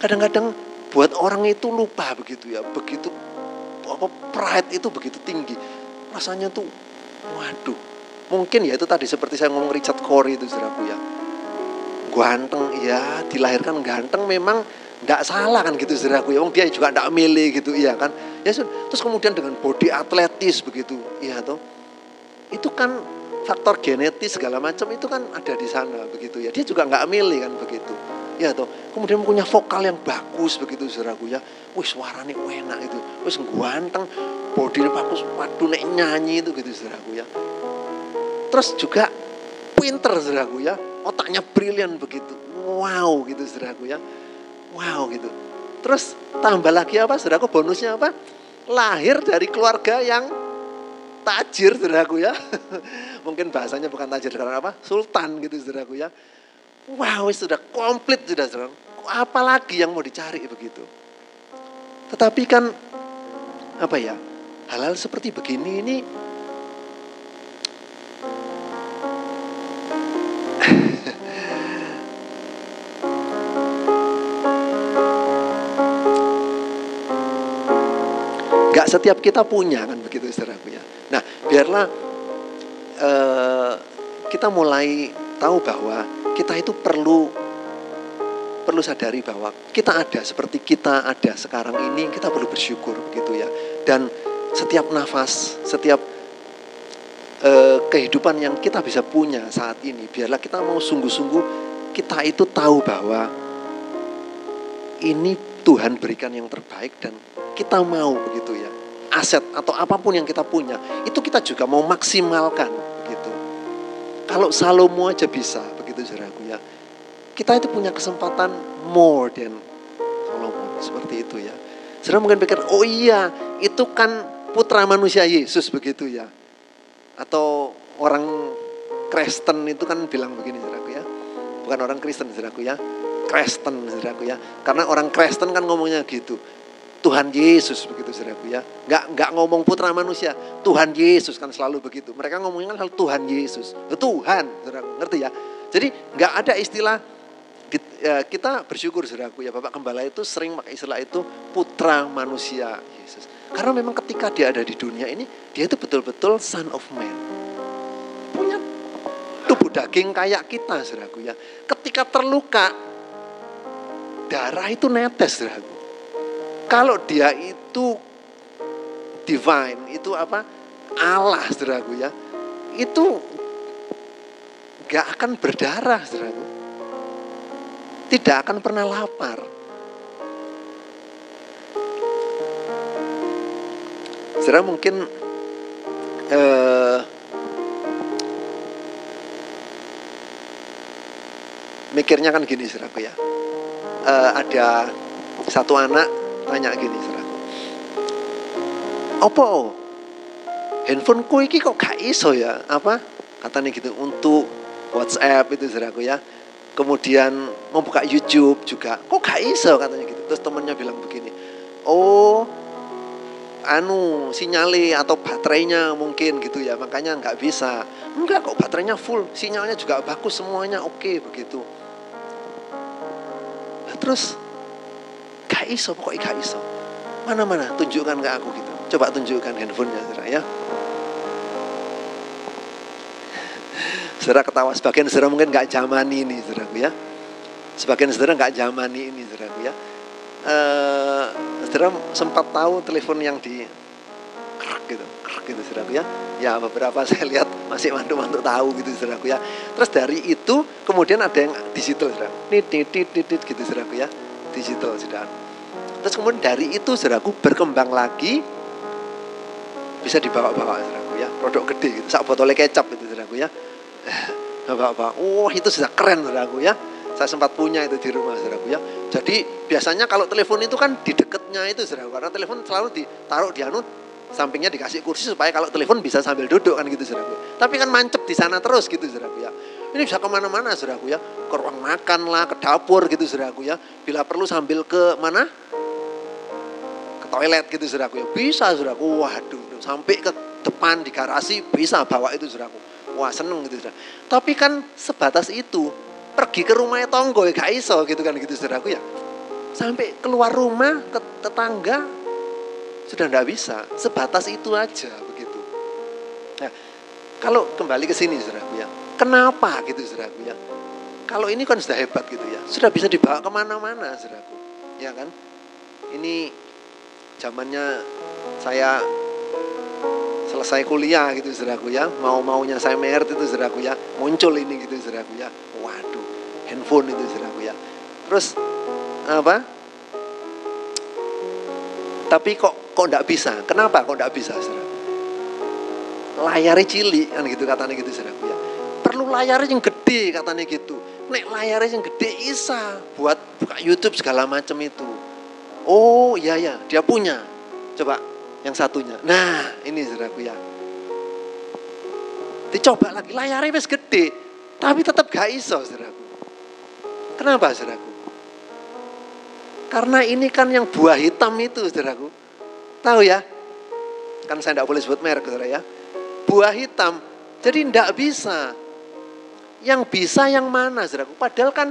[SPEAKER 1] Kadang-kadang buat orang itu lupa begitu ya, begitu apa pride itu begitu tinggi. Rasanya tuh waduh. Mungkin ya itu tadi seperti saya ngomong Richard Corey itu saudaraku ya. Ganteng ya, dilahirkan ganteng memang tidak salah kan gitu saudaraku ya. Wong dia juga tidak milih gitu iya kan. Ya terus kemudian dengan body atletis begitu, iya tuh. Itu kan faktor genetis segala macam itu kan ada di sana begitu ya. Dia juga nggak milih kan begitu ya toh. Kemudian punya vokal yang bagus begitu saudaraku ya. Wih suaranya enak itu wis ganteng bodinya bagus waduh nek nyanyi itu gitu saudaraku ya. Terus juga pinter saudaraku ya. Otaknya brilian begitu. Wow gitu saudaraku ya. Wow gitu. Terus tambah lagi apa saudaraku? Bonusnya apa? Lahir dari keluarga yang tajir saudaraku ya. [laughs] Mungkin bahasanya bukan tajir karena apa? Sultan gitu saudaraku ya Wow, sudah komplit sudah saudara. Apalagi yang mau dicari begitu. Tetapi kan apa ya? Hal-hal seperti begini ini [laughs] Gak setiap kita punya kan begitu saudaraku ya. Nah biarlah uh, kita mulai tahu bahwa kita itu perlu perlu sadari bahwa kita ada seperti kita ada sekarang ini kita perlu bersyukur begitu ya dan setiap nafas setiap eh, kehidupan yang kita bisa punya saat ini biarlah kita mau sungguh-sungguh kita itu tahu bahwa ini Tuhan berikan yang terbaik dan kita mau begitu ya aset atau apa pun yang kita punya itu kita juga mau maksimalkan begitu kalau Salomo aja bisa. Kita itu punya kesempatan more than Solomon seperti itu ya. Saudara mungkin pikir, oh iya itu kan putra manusia Yesus begitu ya. Atau orang Kristen itu kan bilang begini saudaraku ya. Bukan orang Kristen saudaraku ya. Kristen saudaraku ya. Karena orang Kristen kan ngomongnya gitu. Tuhan Yesus begitu saudaraku ya. Nggak, nggak ngomong putra manusia. Tuhan Yesus kan selalu begitu. Mereka ngomongnya kan hal Tuhan Yesus. Tuhan, saudaraku ngerti ya. Jadi nggak ada istilah ya, kita bersyukur saudaraku ya Bapak Gembala itu sering pakai istilah itu putra manusia Yesus. Karena memang ketika dia ada di dunia ini, dia itu betul-betul son of man. Punya tubuh daging kayak kita saudaraku ya. Ketika terluka, darah itu netes saudaraku kalau dia itu divine, itu apa? Allah, saudaraku ya, itu gak akan berdarah, saudaraku. Tidak akan pernah lapar. Saudara mungkin eh, mikirnya kan gini saudaraku ya. Eh, ada satu anak tanya gini saudaraku. Apa handphoneku iki kok gak iso ya? Apa? Katanya gitu untuk WhatsApp itu saudaraku ya. Kemudian membuka YouTube juga. Kok gak iso? Katanya gitu. Terus temennya bilang begini. Oh, anu sinyali atau baterainya mungkin gitu ya. Makanya nggak bisa. Enggak kok baterainya full. Sinyalnya juga bagus semuanya oke begitu. Nah, terus? Gak iso pokoknya gak iso. Mana mana tunjukkan ke aku gitu. Coba tunjukkan handphonenya ya saudara ketawa sebagian saudara mungkin nggak zaman ini saudaraku ya sebagian saudara nggak zaman ini saudaraku ya uh, saudara sempat tahu telepon yang di gitu, gitu saudaraku ya. Ya beberapa [laughs] saya lihat masih mantu-mantu tahu gitu saudaraku ya. Terus dari itu kemudian ada yang digital saudara. Nit, nit, nit, gitu saudaraku ya. Digital saudara. Terus kemudian dari itu saudaraku berkembang lagi bisa dibawa-bawa saudaraku ya. Produk gede gitu, sak botolnya kecap gitu saudaraku ya. Bawa-bawa. Oh itu sudah keren saudaraku ya saya sempat punya itu di rumah saudaraku ya. Jadi biasanya kalau telepon itu kan di dekatnya itu saudaraku. Karena telepon selalu ditaruh di anu sampingnya dikasih kursi supaya kalau telepon bisa sambil duduk kan gitu saudaraku. Tapi kan mancep di sana terus gitu saudaraku ya. Ini bisa ke mana-mana saudaraku ya. Ke ruang makan lah, ke dapur gitu saudaraku ya. Bila perlu sambil ke mana? Ke toilet gitu saudaraku ya. Bisa saudaraku. Waduh, sampai ke depan di garasi bisa bawa itu saudaraku. Wah seneng gitu saudara. Tapi kan sebatas itu pergi ke rumahnya tonggo ya gak iso gitu kan gitu saudaraku ya. Sampai keluar rumah ke tetangga sudah ndak bisa, sebatas itu aja begitu. Nah, kalau kembali ke sini saudaraku ya, kenapa gitu saudaraku ya? Kalau ini kan sudah hebat gitu ya, sudah bisa dibawa ke mana-mana saudaraku, ya kan? Ini zamannya saya selesai kuliah gitu saudaraku ya, mau maunya saya merit itu saudaraku ya, muncul ini gitu saudaraku ya, waduh handphone itu saudaraku ya. Terus apa? Tapi kok kok enggak bisa? Kenapa kok enggak bisa, saudara? Layarnya cilik kan gitu katanya gitu saudaraku ya. Perlu layarnya yang gede katanya gitu. Nek layarnya yang gede isa buat buka YouTube segala macam itu. Oh iya ya, dia punya. Coba yang satunya. Nah, ini saudaraku ya. Dicoba lagi layarnya wis gede, tapi tetap gak iso saudaraku. Kenapa saudaraku? Karena ini kan yang buah hitam itu saudaraku. Tahu ya? Kan saya tidak boleh sebut merek saudara ya. Buah hitam. Jadi tidak bisa. Yang bisa yang mana saudaraku? Padahal kan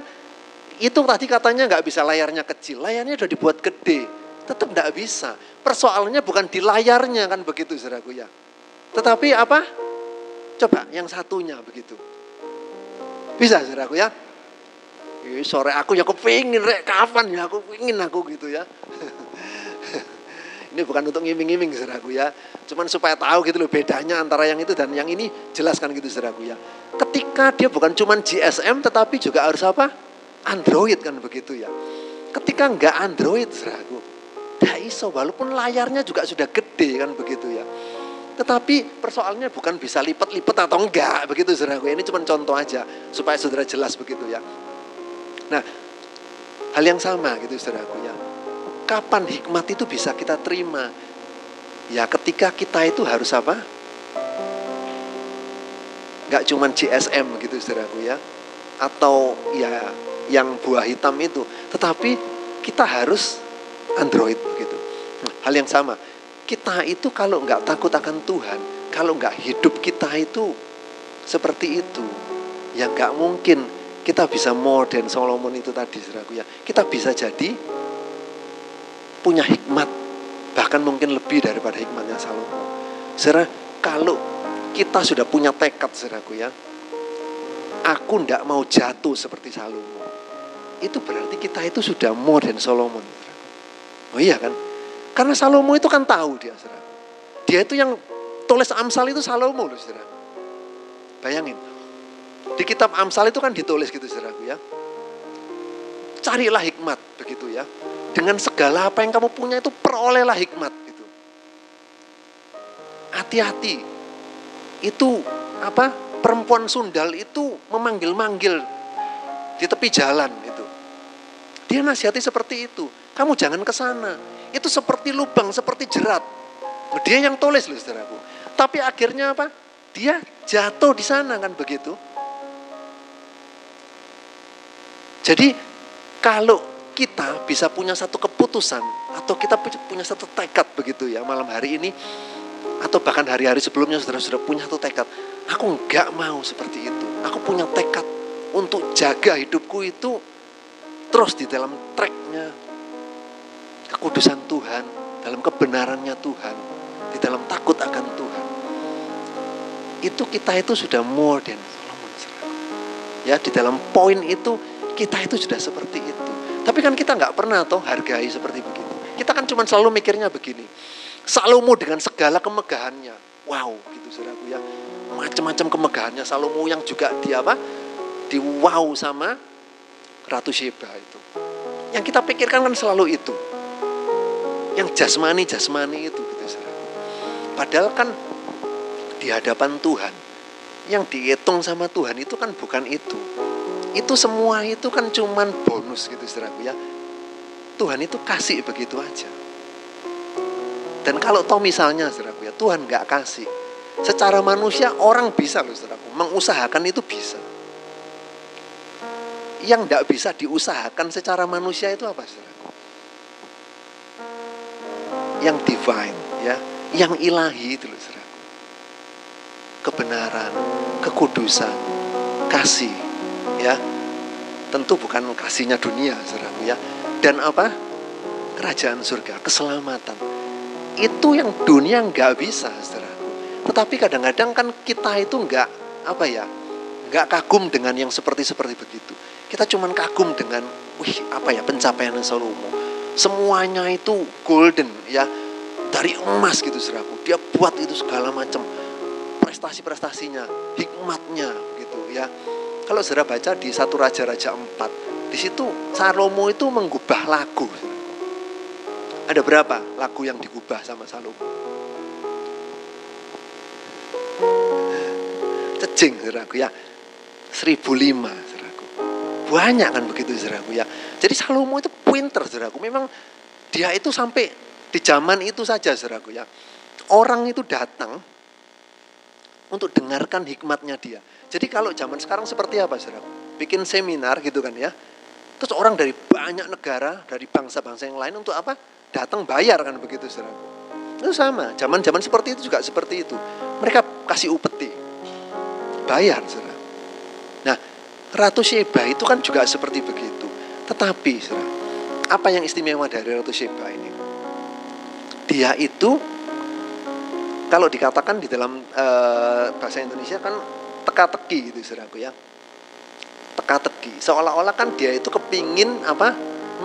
[SPEAKER 1] itu tadi katanya nggak bisa layarnya kecil. Layarnya sudah dibuat gede. Tetap tidak bisa. Persoalannya bukan di layarnya kan begitu saudaraku ya. Tetapi apa? Coba yang satunya begitu. Bisa saudaraku ya? Iya, sore aku ya kepingin rek kapan ya aku pingin aku gitu ya. [laughs] ini bukan untuk ngiming-ngiming saudaraku ya. Cuman supaya tahu gitu loh bedanya antara yang itu dan yang ini jelaskan gitu saudaraku ya. Ketika dia bukan cuman GSM tetapi juga harus apa? Android kan begitu ya. Ketika enggak Android saudaraku. Tidak iso walaupun layarnya juga sudah gede kan begitu ya. Tetapi persoalannya bukan bisa lipat-lipat atau enggak begitu saudaraku. Ini cuma contoh aja supaya saudara jelas begitu ya. Nah, hal yang sama gitu saudaraku ya. Kapan hikmat itu bisa kita terima? Ya ketika kita itu harus apa? Gak cuman GSM gitu saudaraku ya. Atau ya yang buah hitam itu. Tetapi kita harus Android. Nah, hal yang sama. Kita itu kalau nggak takut akan Tuhan, kalau nggak hidup kita itu seperti itu, ya nggak mungkin kita bisa modern Solomon itu tadi saudaraku ya. Kita bisa jadi punya hikmat bahkan mungkin lebih daripada hikmatnya Salomo. Saudara, kalau kita sudah punya tekad saudaraku ya. Aku ndak mau jatuh seperti Salomo. Itu berarti kita itu sudah modern Solomon. Oh iya kan? Karena Salomo itu kan tahu dia saudara. Dia itu yang tulis Amsal itu Salomo loh saudara. Bayangin. Di kitab Amsal itu kan ditulis gitu saudaraku ya. Carilah hikmat begitu ya. Dengan segala apa yang kamu punya itu perolehlah hikmat gitu. Hati-hati. Itu apa? Perempuan sundal itu memanggil-manggil di tepi jalan itu. Dia nasihati seperti itu. Kamu jangan ke sana. Itu seperti lubang, seperti jerat. Dia yang tulis loh saudaraku. Tapi akhirnya apa? Dia jatuh di sana kan begitu. Jadi kalau kita bisa punya satu keputusan atau kita punya satu tekad begitu ya malam hari ini atau bahkan hari-hari sebelumnya saudara sudah punya satu tekad aku nggak mau seperti itu aku punya tekad untuk jaga hidupku itu terus di dalam tracknya kekudusan Tuhan dalam kebenarannya Tuhan di dalam takut akan Tuhan itu kita itu sudah more than Solomon ya di dalam poin itu kita itu sudah seperti itu tapi kan kita nggak pernah toh hargai seperti begitu. Kita kan cuma selalu mikirnya begini. Salomo dengan segala kemegahannya. Wow, gitu saudaraku ya. Macam-macam kemegahannya Salomo yang juga di apa? Di wow sama Ratu Sheba itu. Yang kita pikirkan kan selalu itu. Yang jasmani-jasmani itu gitu saudaraku. Padahal kan di hadapan Tuhan yang dihitung sama Tuhan itu kan bukan itu itu semua itu kan cuman bonus gitu saudaraku ya. Tuhan itu kasih begitu aja. Dan kalau toh misalnya saudaraku ya, Tuhan nggak kasih. Secara manusia orang bisa loh saudaraku, mengusahakan itu bisa. Yang nggak bisa diusahakan secara manusia itu apa saudaraku? Yang divine ya, yang ilahi itu loh saudaraku. Kebenaran, kekudusan, kasih, ya. Tentu bukan kasihnya dunia saudaraku ya. Dan apa? Kerajaan surga keselamatan. Itu yang dunia nggak bisa saudaraku. Tetapi kadang-kadang kan kita itu nggak apa ya nggak kagum dengan yang seperti seperti begitu. Kita cuman kagum dengan wih apa ya pencapaian Salomo semuanya itu golden ya dari emas gitu saudaraku dia buat itu segala macam prestasi-prestasinya hikmatnya gitu ya kalau saudara baca di satu Raja-Raja 4, di situ Salomo itu mengubah lagu. Ada berapa lagu yang digubah sama Salomo? Cecing, saudaraku ya. 1005, saudaraku. Banyak kan begitu, saudaraku ya. Jadi Salomo itu pinter, saudaraku. Memang dia itu sampai di zaman itu saja, saudaraku ya. Orang itu datang untuk dengarkan hikmatnya dia. Jadi kalau zaman sekarang seperti apa, saudara? Bikin seminar gitu kan ya. Terus orang dari banyak negara, dari bangsa-bangsa yang lain untuk apa? Datang bayar kan begitu, saudara. Itu sama, zaman-zaman seperti itu juga seperti itu. Mereka kasih upeti. Bayar, saudara. Nah, Ratu Sheba itu kan juga seperti begitu. Tetapi, apa yang istimewa dari Ratu Sheba ini? Dia itu kalau dikatakan di dalam uh, bahasa Indonesia kan teka-teki gitu saudaraku ya. Teka-teki. Seolah-olah kan dia itu kepingin apa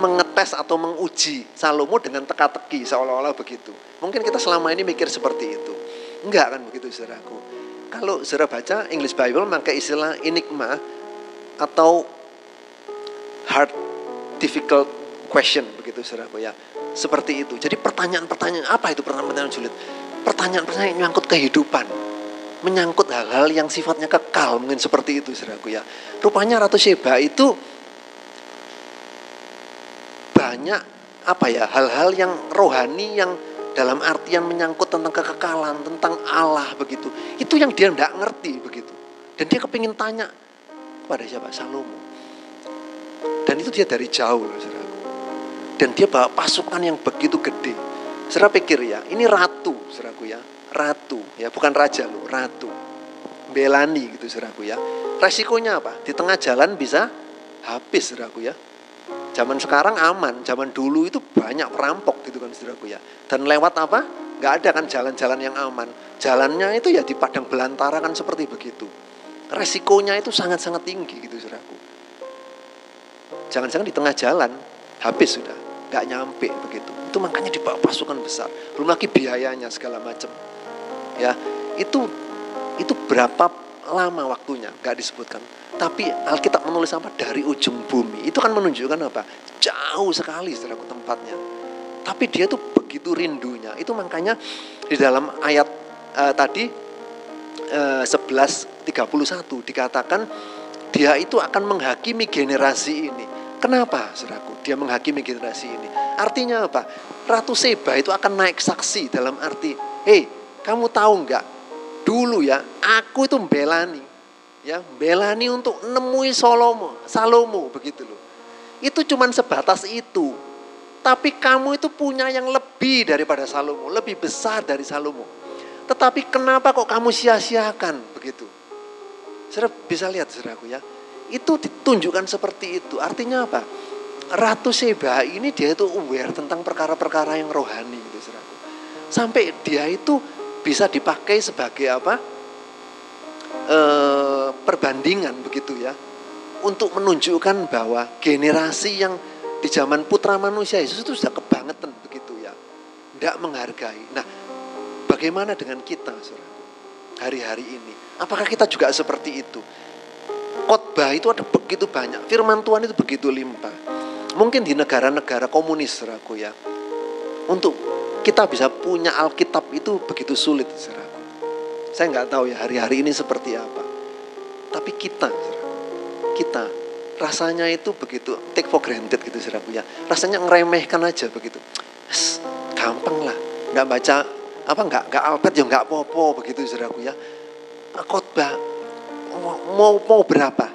[SPEAKER 1] mengetes atau menguji Salomo dengan teka-teki seolah-olah begitu. Mungkin kita selama ini mikir seperti itu. Enggak kan begitu saudaraku. Kalau saudara baca English Bible maka istilah enigma atau hard difficult question begitu saudaraku ya seperti itu. Jadi pertanyaan-pertanyaan apa itu pertanyaan-pertanyaan sulit? Pertanyaan-pertanyaan yang menyangkut kehidupan. Menyangkut hal-hal yang sifatnya kekal mungkin seperti itu saudaraku ya rupanya Ratu Sheba itu banyak apa ya hal-hal yang rohani yang dalam artian menyangkut tentang kekekalan tentang Allah begitu. Itu yang dia tidak ngerti begitu. Dan dia kepingin tanya kepada siapa? Salomo. Dan itu dia dari jauh loh saudaraku. Dan dia bawa pasukan yang begitu gede. Saudara pikir ya ini ratu saudaraku ya. Ratu ya bukan raja loh ratu. Belani gitu saudaraku ya. Resikonya apa? Di tengah jalan bisa habis saudaraku ya. Zaman sekarang aman zaman dulu itu banyak perampok gitu kan saudaraku ya. Dan lewat apa? Nggak ada kan jalan-jalan yang aman. Jalannya itu ya di padang belantara kan seperti begitu resikonya itu sangat-sangat tinggi gitu saudaraku jangan-jangan di tengah jalan habis sudah nggak nyampe begitu. Itu makanya dibawa pasukan besar. Belum lagi biayanya segala macam. Ya itu itu berapa lama waktunya? Nggak disebutkan. Tapi Alkitab menulis apa? Dari ujung bumi. Itu kan menunjukkan apa? Jauh sekali saudaraku tempatnya. Tapi dia tuh begitu rindunya. Itu makanya di dalam ayat uh, tadi uh, 11.31 dikatakan dia itu akan menghakimi generasi ini. Kenapa saudaraku dia menghakimi generasi ini? Artinya apa? Ratu Seba itu akan naik saksi dalam arti hei kamu tahu nggak? Dulu ya aku itu belani ya belani untuk nemui Salomo Salomo begitu loh. Itu cuman sebatas itu. Tapi kamu itu punya yang lebih daripada Salomo lebih besar dari Salomo. Tetapi kenapa kok kamu sia-siakan? Begitu Saudara bisa lihat saudaraku ya. Itu ditunjukkan seperti itu. Artinya apa? Ratu Seba ini dia itu aware tentang perkara-perkara yang rohani gitu saudaraku. Sampai dia itu bisa dipakai sebagai apa? E, perbandingan begitu ya. Untuk menunjukkan bahwa generasi yang di zaman putra manusia Yesus itu sudah kebangetan begitu ya. Tidak menghargai. Nah bagaimana dengan kita saudara hari-hari ini apakah kita juga seperti itu khotbah itu ada begitu banyak firman Tuhan itu begitu limpah mungkin di negara-negara komunis saudaraku ya untuk kita bisa punya Alkitab itu begitu sulit saudaraku saya nggak tahu ya hari-hari ini seperti apa. Tapi kita, kita rasanya itu begitu take for granted gitu saudaraku ya. Rasanya ngeremehkan aja begitu. gampang lah, nggak baca apa nggak nggak alpet ya nggak popo begitu saudaraku ya. Khotbah mau mau berapa?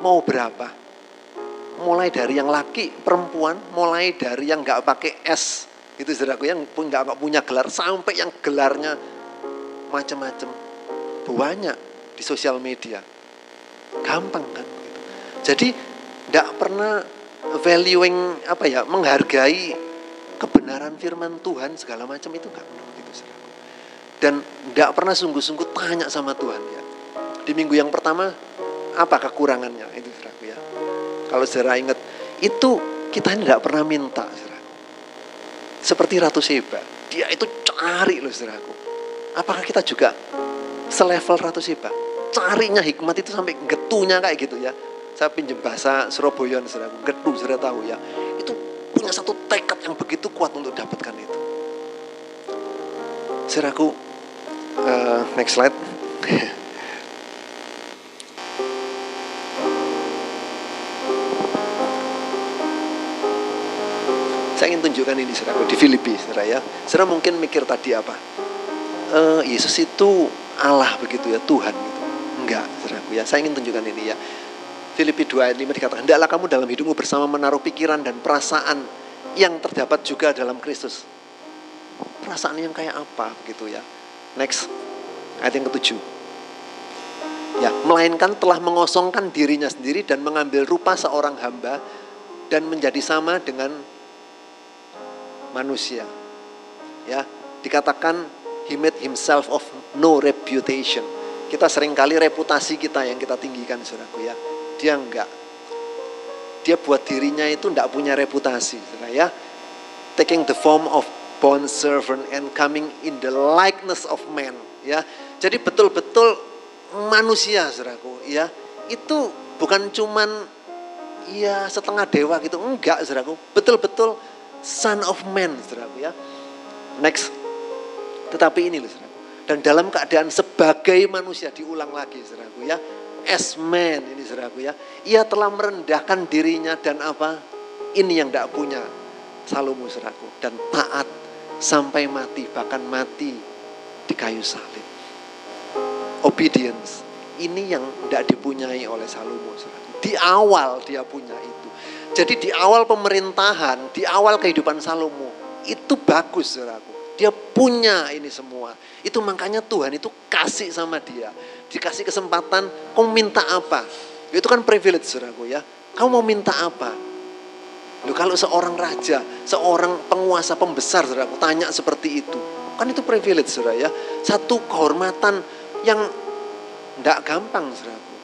[SPEAKER 1] Mau berapa? Mulai dari yang laki, perempuan, mulai dari yang nggak pakai S, itu saudaraku yang nggak punya gelar sampai yang gelarnya macam-macam. Banyak di sosial media. Gampang kan? Jadi tidak pernah valuing apa ya menghargai kebenaran firman Tuhan segala macam itu nggak dan tidak pernah sungguh-sungguh tanya sama Tuhan ya di minggu yang pertama apa kekurangannya itu saudara ya kalau saudara ingat itu kita tidak pernah minta saudara seperti Ratu Seba dia itu cari loh saudaraku Apakah kita juga selevel Ratu Siba? Carinya hikmat itu sampai getunya kayak gitu ya. Saya pinjam bahasa Surabaya, saudara, getu, sudah tahu ya. Itu punya satu tekad yang begitu kuat untuk dapatkan itu. Saudaraku, uh, next slide. Saya ingin tunjukkan ini saudara di Filipi, saudara ya. Saudara mungkin mikir tadi apa? uh, Yesus itu Allah begitu ya, Tuhan gitu. Enggak, saudaraku ya. Saya ingin tunjukkan ini ya. Filipi 2 ayat 5 dikatakan, Hendaklah kamu dalam hidupmu bersama menaruh pikiran dan perasaan yang terdapat juga dalam Kristus. Perasaan yang kayak apa begitu ya. Next, ayat yang ketujuh. Ya, melainkan telah mengosongkan dirinya sendiri dan mengambil rupa seorang hamba dan menjadi sama dengan manusia. Ya, dikatakan He made himself of no reputation. Kita sering kali reputasi kita yang kita tinggikan, saudaraku ya. Dia enggak. Dia buat dirinya itu enggak punya reputasi, saudara ya. Taking the form of bond servant and coming in the likeness of man, ya. Jadi betul-betul manusia, saudaraku, ya. Itu bukan cuman ya setengah dewa gitu, enggak, saudaraku. Betul-betul son of man, saudaraku ya. Next. Tetapi ini loh saudara. Dan dalam keadaan sebagai manusia diulang lagi saudaraku ya. As man ini saudaraku ya. Ia telah merendahkan dirinya dan apa? Ini yang tidak punya Salomo saudaraku. Dan taat sampai mati. Bahkan mati di kayu salib. Obedience. Ini yang tidak dipunyai oleh Salomo. Di awal dia punya itu. Jadi di awal pemerintahan, di awal kehidupan Salomo, itu bagus saudaraku. Dia punya ini semua. Itu makanya Tuhan itu kasih sama dia. Dikasih kesempatan, kamu minta apa? Itu kan privilege saudaraku ya. Kamu mau minta apa? Loh, kalau seorang raja, seorang penguasa pembesar saudaraku tanya seperti itu. Kan itu privilege saudara ya. Satu kehormatan yang tidak gampang saudaraku.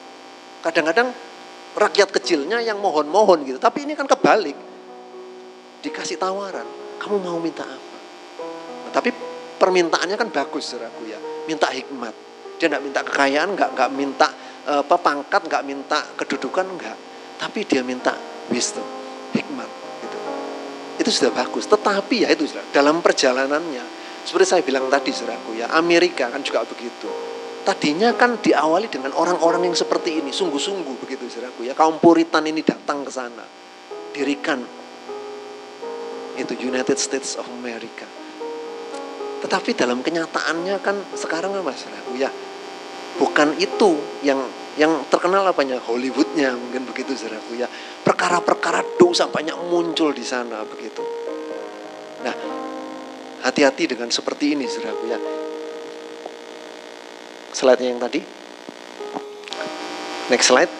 [SPEAKER 1] Kadang-kadang rakyat kecilnya yang mohon-mohon gitu. Tapi ini kan kebalik. Dikasih tawaran, kamu mau minta apa? Tapi permintaannya kan bagus, saudaraku ya. minta hikmat. Dia nggak minta kekayaan, nggak nggak minta uh, apa pangkat, nggak minta kedudukan, nggak. Tapi dia minta wisdom, hikmat. Gitu. Itu sudah bagus. Tetapi ya itu dalam perjalanannya, seperti saya bilang tadi, saudaraku ya, Amerika kan juga begitu. Tadinya kan diawali dengan orang-orang yang seperti ini, sungguh-sungguh begitu, saudaraku ya. Kaum Puritan ini datang ke sana, dirikan itu United States of America. Tetapi dalam kenyataannya kan sekarang kan mas, ya bukan itu yang yang terkenal apanya? Hollywoodnya mungkin begitu saudaraku ya. Perkara-perkara dosa banyak muncul di sana begitu. Nah hati-hati dengan seperti ini saudaraku ya. Slide yang tadi. Next slide.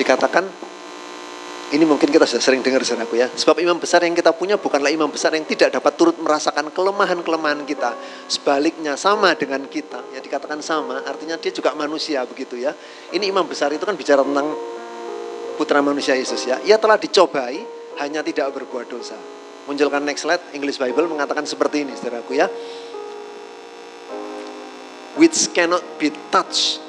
[SPEAKER 1] Dikatakan ini mungkin kita sudah sering dengar saudaraku ya. Sebab imam besar yang kita punya bukanlah imam besar yang tidak dapat turut merasakan kelemahan-kelemahan kita. Sebaliknya sama dengan kita. Ya dikatakan sama, artinya dia juga manusia begitu ya. Ini imam besar itu kan bicara tentang putra manusia Yesus ya. Ia telah dicobai, hanya tidak berbuat dosa. Munculkan next slide, English Bible mengatakan seperti ini saudaraku ya. Which cannot be touched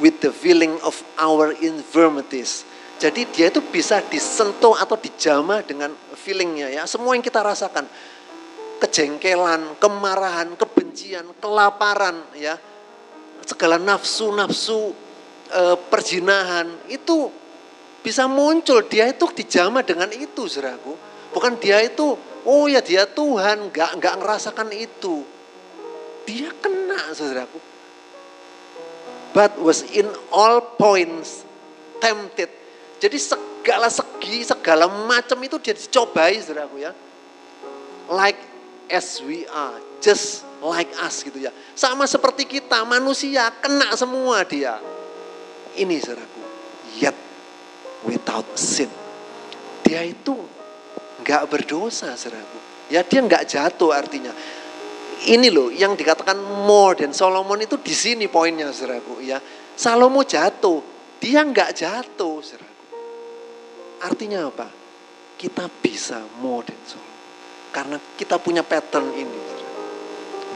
[SPEAKER 1] with the feeling of our infirmities jadi dia itu bisa disentuh atau dijama dengan feelingnya ya. Semua yang kita rasakan. Kejengkelan, kemarahan, kebencian, kelaparan ya. Segala nafsu-nafsu e, perjinahan itu bisa muncul. Dia itu dijama dengan itu saudaraku. Bukan dia itu, oh ya dia Tuhan, nggak nggak ngerasakan itu. Dia kena saudaraku. But was in all points tempted jadi segala segi, segala macam itu dia dicobai saudaraku ya. Like as we are, just like us gitu ya. Sama seperti kita, manusia kena semua dia. Ini saudaraku, yet without sin. Dia itu nggak berdosa saudaraku. Ya dia nggak jatuh artinya. Ini loh yang dikatakan more dan Solomon itu di sini poinnya saudaraku ya. Salomo jatuh, dia nggak jatuh saudaraku. Artinya apa? Kita bisa than Solomon. Karena kita punya pattern ini.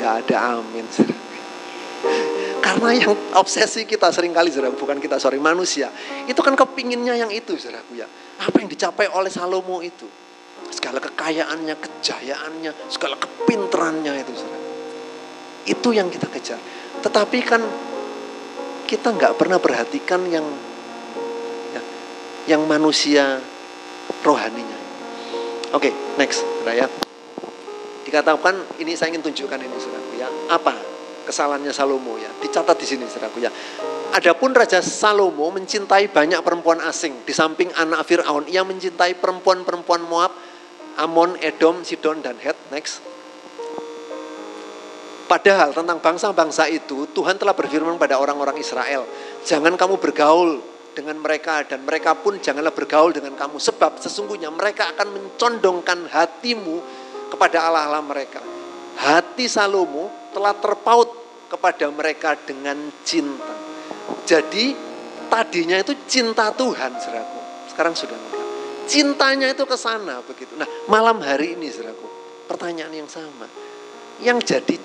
[SPEAKER 1] Gak ada amin. [laughs] Karena yang obsesi kita sering kali bukan kita sorry manusia. Itu kan kepinginnya yang itu saudaraku ya. Apa yang dicapai oleh Salomo itu. Segala kekayaannya, kejayaannya, segala kepinterannya itu saudara. Itu yang kita kejar. Tetapi kan kita nggak pernah perhatikan yang yang manusia rohaninya. Oke, okay, next, ya. Dikatakan ini saya ingin tunjukkan ini saudaraku ya. Apa kesalahannya Salomo ya? Dicatat di sini saudaraku ya. Adapun Raja Salomo mencintai banyak perempuan asing di samping anak Firaun. Ia mencintai perempuan-perempuan Moab, Amon, Edom, Sidon dan Het. Next. Padahal tentang bangsa-bangsa itu Tuhan telah berfirman pada orang-orang Israel, jangan kamu bergaul dengan mereka dan mereka pun janganlah bergaul dengan kamu sebab sesungguhnya mereka akan mencondongkan hatimu kepada Allah-Allah mereka. Hati Salomo telah terpaut kepada mereka dengan cinta. Jadi tadinya itu cinta Tuhan, saudaraku. Sekarang sudah enggak. Cintanya itu ke sana begitu. Nah, malam hari ini, saudaraku, pertanyaan yang sama. Yang jadi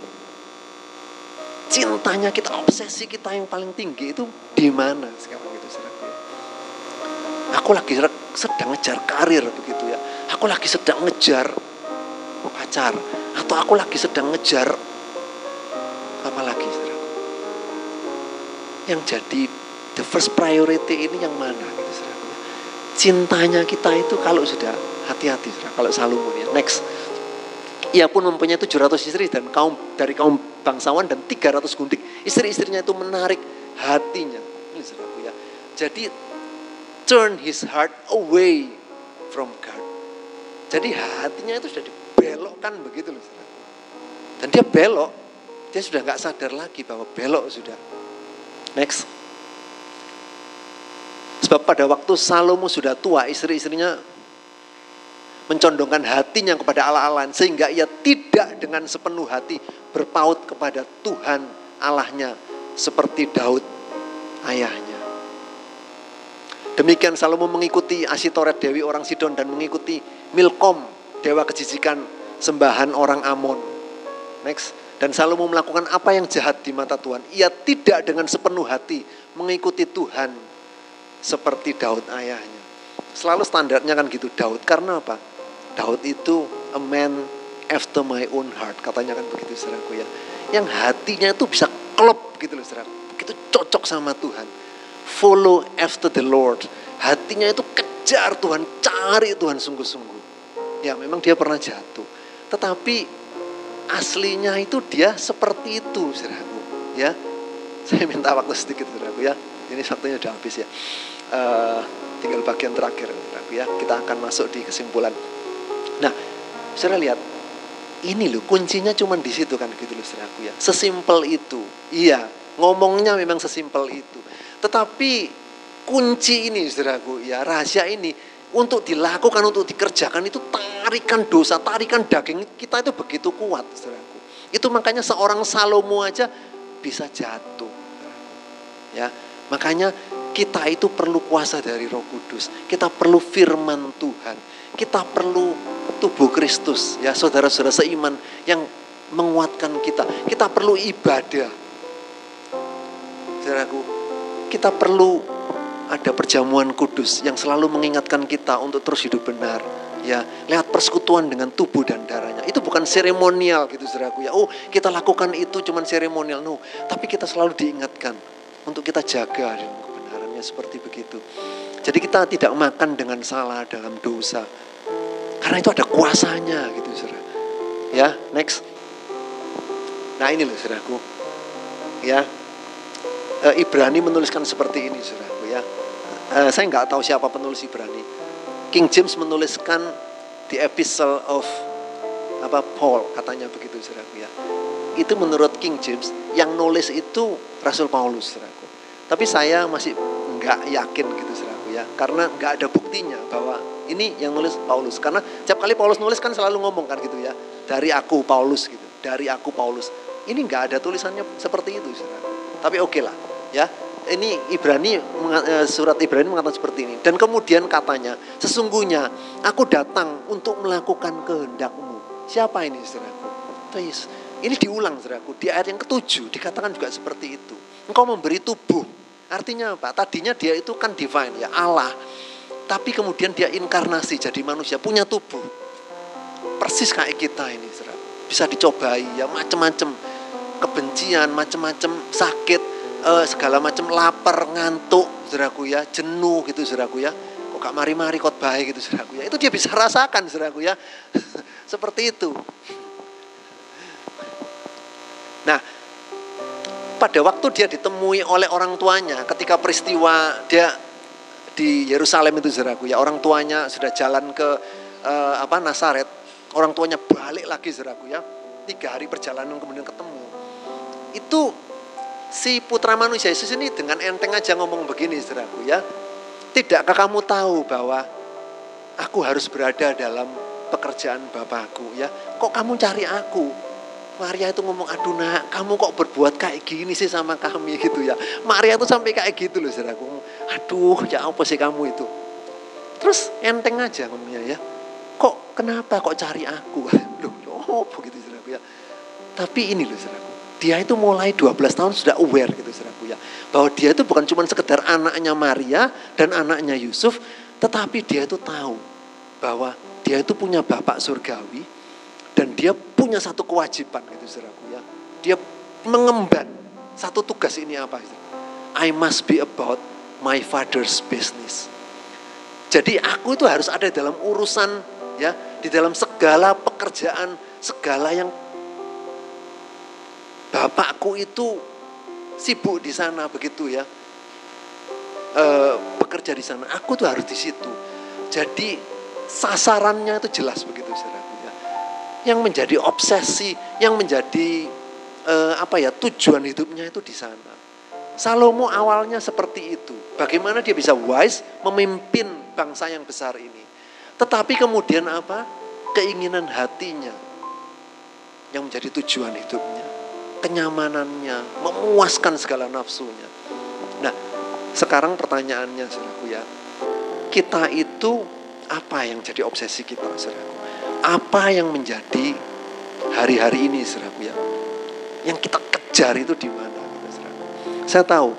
[SPEAKER 1] cintanya kita, obsesi kita yang paling tinggi itu di mana sekarang? Aku lagi sedang ngejar karir begitu ya. Aku lagi sedang ngejar pacar atau aku lagi sedang ngejar apa lagi saudara? Yang jadi the first priority ini yang mana gitu saudara? Cintanya kita itu kalau sudah hati-hati saudara. Kalau Salomon ya. Next. Ia pun mempunyai 700 istri dan kaum dari kaum bangsawan dan 300 gundik. Istri-istrinya itu menarik hatinya. Ya. Jadi turn his heart away from God. Jadi hatinya itu sudah dibelokkan begitu loh. Dan dia belok, dia sudah nggak sadar lagi bahwa belok sudah. Next. Sebab pada waktu Salomo sudah tua, istri-istrinya mencondongkan hatinya kepada Allah-Allah sehingga ia tidak dengan sepenuh hati berpaut kepada Tuhan Allahnya seperti Daud ayahnya. Demikian Salomo mengikuti Asitoret Dewi orang Sidon dan mengikuti Milkom Dewa kejijikan sembahan orang Amon. Next. dan mau melakukan apa yang jahat di mata Tuhan. Ia tidak dengan sepenuh hati mengikuti Tuhan seperti Daud ayahnya. Selalu standarnya kan gitu Daud. Karena apa? Daud itu a man after my own heart. Katanya kan begitu saudaraku ya. Yang hatinya itu bisa klop gitu loh saudara. Begitu cocok sama Tuhan. Follow after the Lord. Hatinya itu kejar Tuhan, cari Tuhan sungguh-sungguh. Ya memang dia pernah jatuh. Tetapi aslinya itu dia seperti itu, saudaraku. Ya, saya minta waktu sedikit, saudaraku ya. Ini waktunya udah habis ya. Uh, tinggal bagian terakhir, saudaraku ya. Kita akan masuk di kesimpulan. Nah, saudara lihat, ini loh kuncinya cuma di situ kan gitu loh, saudaraku ya. Sesimpel itu, iya. Ngomongnya memang sesimpel itu. Tetapi kunci ini, saudaraku ya, rahasia ini untuk dilakukan, untuk dikerjakan itu tarikan dosa, tarikan daging kita itu begitu kuat, saudaraku. Itu makanya seorang Salomo aja bisa jatuh. Ya, makanya kita itu perlu kuasa dari Roh Kudus. Kita perlu firman Tuhan. Kita perlu tubuh Kristus, ya saudara-saudara seiman yang menguatkan kita. Kita perlu ibadah. Saudaraku, kita perlu ada perjamuan kudus yang selalu mengingatkan kita untuk terus hidup benar. Ya, lihat persekutuan dengan tubuh dan darahnya. Itu bukan seremonial gitu saudaraku ya. Oh, kita lakukan itu cuman seremonial. No, tapi kita selalu diingatkan untuk kita jaga dan kebenarannya seperti begitu. Jadi kita tidak makan dengan salah dalam dosa. Karena itu ada kuasanya gitu saudara. Ya, next. Nah ini loh saudaraku. Ya, e, Ibrani menuliskan seperti ini saudara uh, saya nggak tahu siapa penulis Ibrani. King James menuliskan the epistle of apa Paul katanya begitu saudaraku ya. Itu menurut King James yang nulis itu Rasul Paulus saudaraku. Tapi saya masih nggak yakin gitu saudaraku ya. Karena nggak ada buktinya bahwa ini yang nulis Paulus. Karena setiap kali Paulus nulis kan selalu ngomong kan gitu ya. Dari aku Paulus gitu. Dari aku Paulus. Ini nggak ada tulisannya seperti itu saudaraku. Tapi oke okay lah ya ini Ibrani eh, surat Ibrani mengatakan seperti ini dan kemudian katanya sesungguhnya aku datang untuk melakukan kehendakmu siapa ini saudaraku ini diulang saudaraku di ayat yang ketujuh dikatakan juga seperti itu engkau memberi tubuh artinya apa tadinya dia itu kan divine ya Allah tapi kemudian dia inkarnasi jadi manusia punya tubuh persis kayak kita ini bisa dicobai ya macam-macam kebencian macam-macam sakit uh, segala macam lapar, ngantuk, saudaraku ya, jenuh gitu saudaraku ya. Kok gak mari-mari kot baik gitu saudaraku ya. Itu dia bisa rasakan saudaraku ya. [laughs] Seperti itu. Nah, pada waktu dia ditemui oleh orang tuanya ketika peristiwa dia di Yerusalem itu saudaraku ya, orang tuanya sudah jalan ke uh, apa Nasaret, orang tuanya balik lagi saudaraku ya. Tiga hari perjalanan kemudian ketemu. Itu si putra manusia Yesus ini dengan enteng aja ngomong begini saudaraku ya. Tidakkah kamu tahu bahwa aku harus berada dalam pekerjaan Bapakku ya. Kok kamu cari aku? Maria itu ngomong, aduh nak, kamu kok berbuat kayak gini sih sama kami [laughs] gitu ya. Maria itu sampai kayak gitu loh saudaraku. Aduh, ya apa sih kamu itu? Terus enteng aja ngomongnya ya. Kok kenapa kok cari aku? [laughs] Loh, oh begitu saudaraku ya. Tapi ini loh saudaraku dia itu mulai 12 tahun sudah aware gitu saudaraku ya. Bahwa dia itu bukan cuma sekedar anaknya Maria dan anaknya Yusuf, tetapi dia itu tahu bahwa dia itu punya bapak surgawi dan dia punya satu kewajiban gitu saudaraku ya. Dia mengemban satu tugas ini apa? I must be about my father's business. Jadi aku itu harus ada dalam urusan ya, di dalam segala pekerjaan, segala yang bapakku itu sibuk di sana begitu ya. E, bekerja di sana. Aku tuh harus di situ. Jadi sasarannya itu jelas begitu saudaraku ya. Yang menjadi obsesi, yang menjadi e, apa ya tujuan hidupnya itu di sana. Salomo awalnya seperti itu. Bagaimana dia bisa wise memimpin bangsa yang besar ini. Tetapi kemudian apa? Keinginan hatinya yang menjadi tujuan hidupnya kenyamanannya, memuaskan segala nafsunya. Nah, sekarang pertanyaannya saudaraku ya, kita itu apa yang jadi obsesi kita saudaraku? Apa yang menjadi hari-hari ini saudaraku ya? Yang kita kejar itu di mana? Saya tahu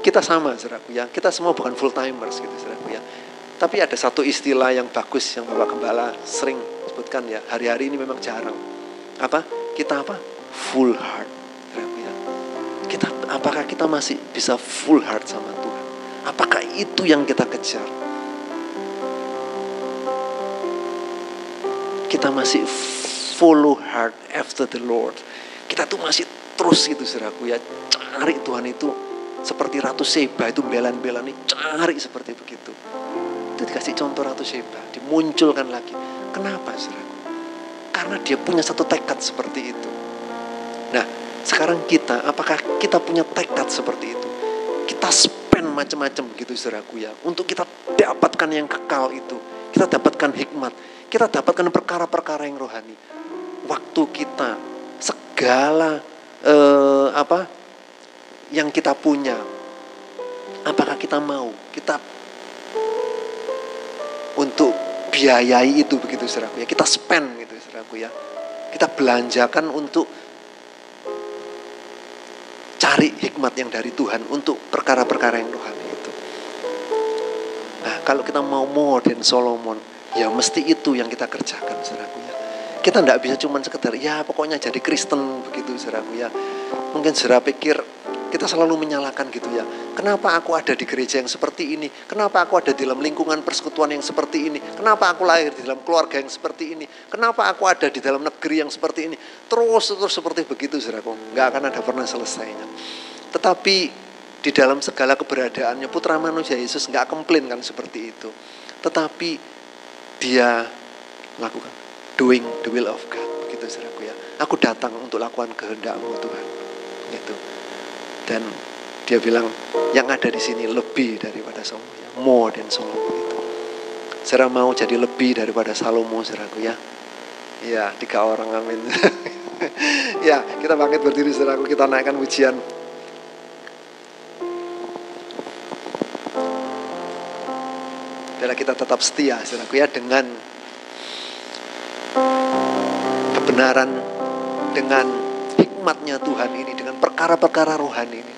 [SPEAKER 1] kita sama, saudaraku ya. Kita semua bukan full timers gitu, saudaraku ya. Tapi ada satu istilah yang bagus yang Bapak Gembala sering sebutkan ya. Hari-hari ini memang jarang. Apa? Kita apa? Full heart. Ya. Kita apakah kita masih bisa full heart sama Tuhan? Apakah itu yang kita kejar? Kita masih follow hard after the Lord. Kita tuh masih terus itu saudaraku ya. Cari Tuhan itu seperti Ratu Seba itu belan-belan nih cari seperti begitu. Itu dikasih contoh Ratu Seba, dimunculkan lagi. Kenapa saudaraku? Karena dia punya satu tekad seperti itu. Nah, sekarang kita, apakah kita punya tekad seperti itu? Kita spend macam-macam gitu saudaraku ya. Untuk kita dapatkan yang kekal itu. Kita dapatkan hikmat kita dapatkan perkara-perkara yang rohani. Waktu kita, segala eh, apa yang kita punya, apakah kita mau kita untuk biayai itu begitu saudaraku ya. Kita spend gitu saudaraku ya. Kita belanjakan untuk cari hikmat yang dari Tuhan untuk perkara-perkara yang rohani itu. Nah kalau kita mau modern Solomon Ya mesti itu yang kita kerjakan saudaraku ya. Kita tidak bisa cuma sekedar ya pokoknya jadi Kristen begitu saudaraku ya. Mungkin saudara pikir kita selalu menyalahkan gitu ya. Kenapa aku ada di gereja yang seperti ini? Kenapa aku ada di dalam lingkungan persekutuan yang seperti ini? Kenapa aku lahir di dalam keluarga yang seperti ini? Kenapa aku ada di dalam negeri yang seperti ini? Terus terus seperti begitu saudaraku. Nggak akan ada pernah selesainya. Tetapi di dalam segala keberadaannya putra manusia Yesus nggak komplain kan seperti itu. Tetapi dia lakukan. Doing the will of God. Begitu saudaraku ya. Aku datang untuk lakukan kehendakmu Tuhan. Gitu. Dan dia bilang yang ada di sini lebih daripada Salomo ya. More than Salomo itu Saudara mau jadi lebih daripada Salomo saudaraku ya? Ya tiga orang amin. [laughs] Ya kita bangkit berdiri saudaraku. Kita naikkan ujian adalah kita tetap setia, saudaraku ya, dengan kebenaran, dengan hikmatnya Tuhan ini, dengan perkara-perkara rohani ini.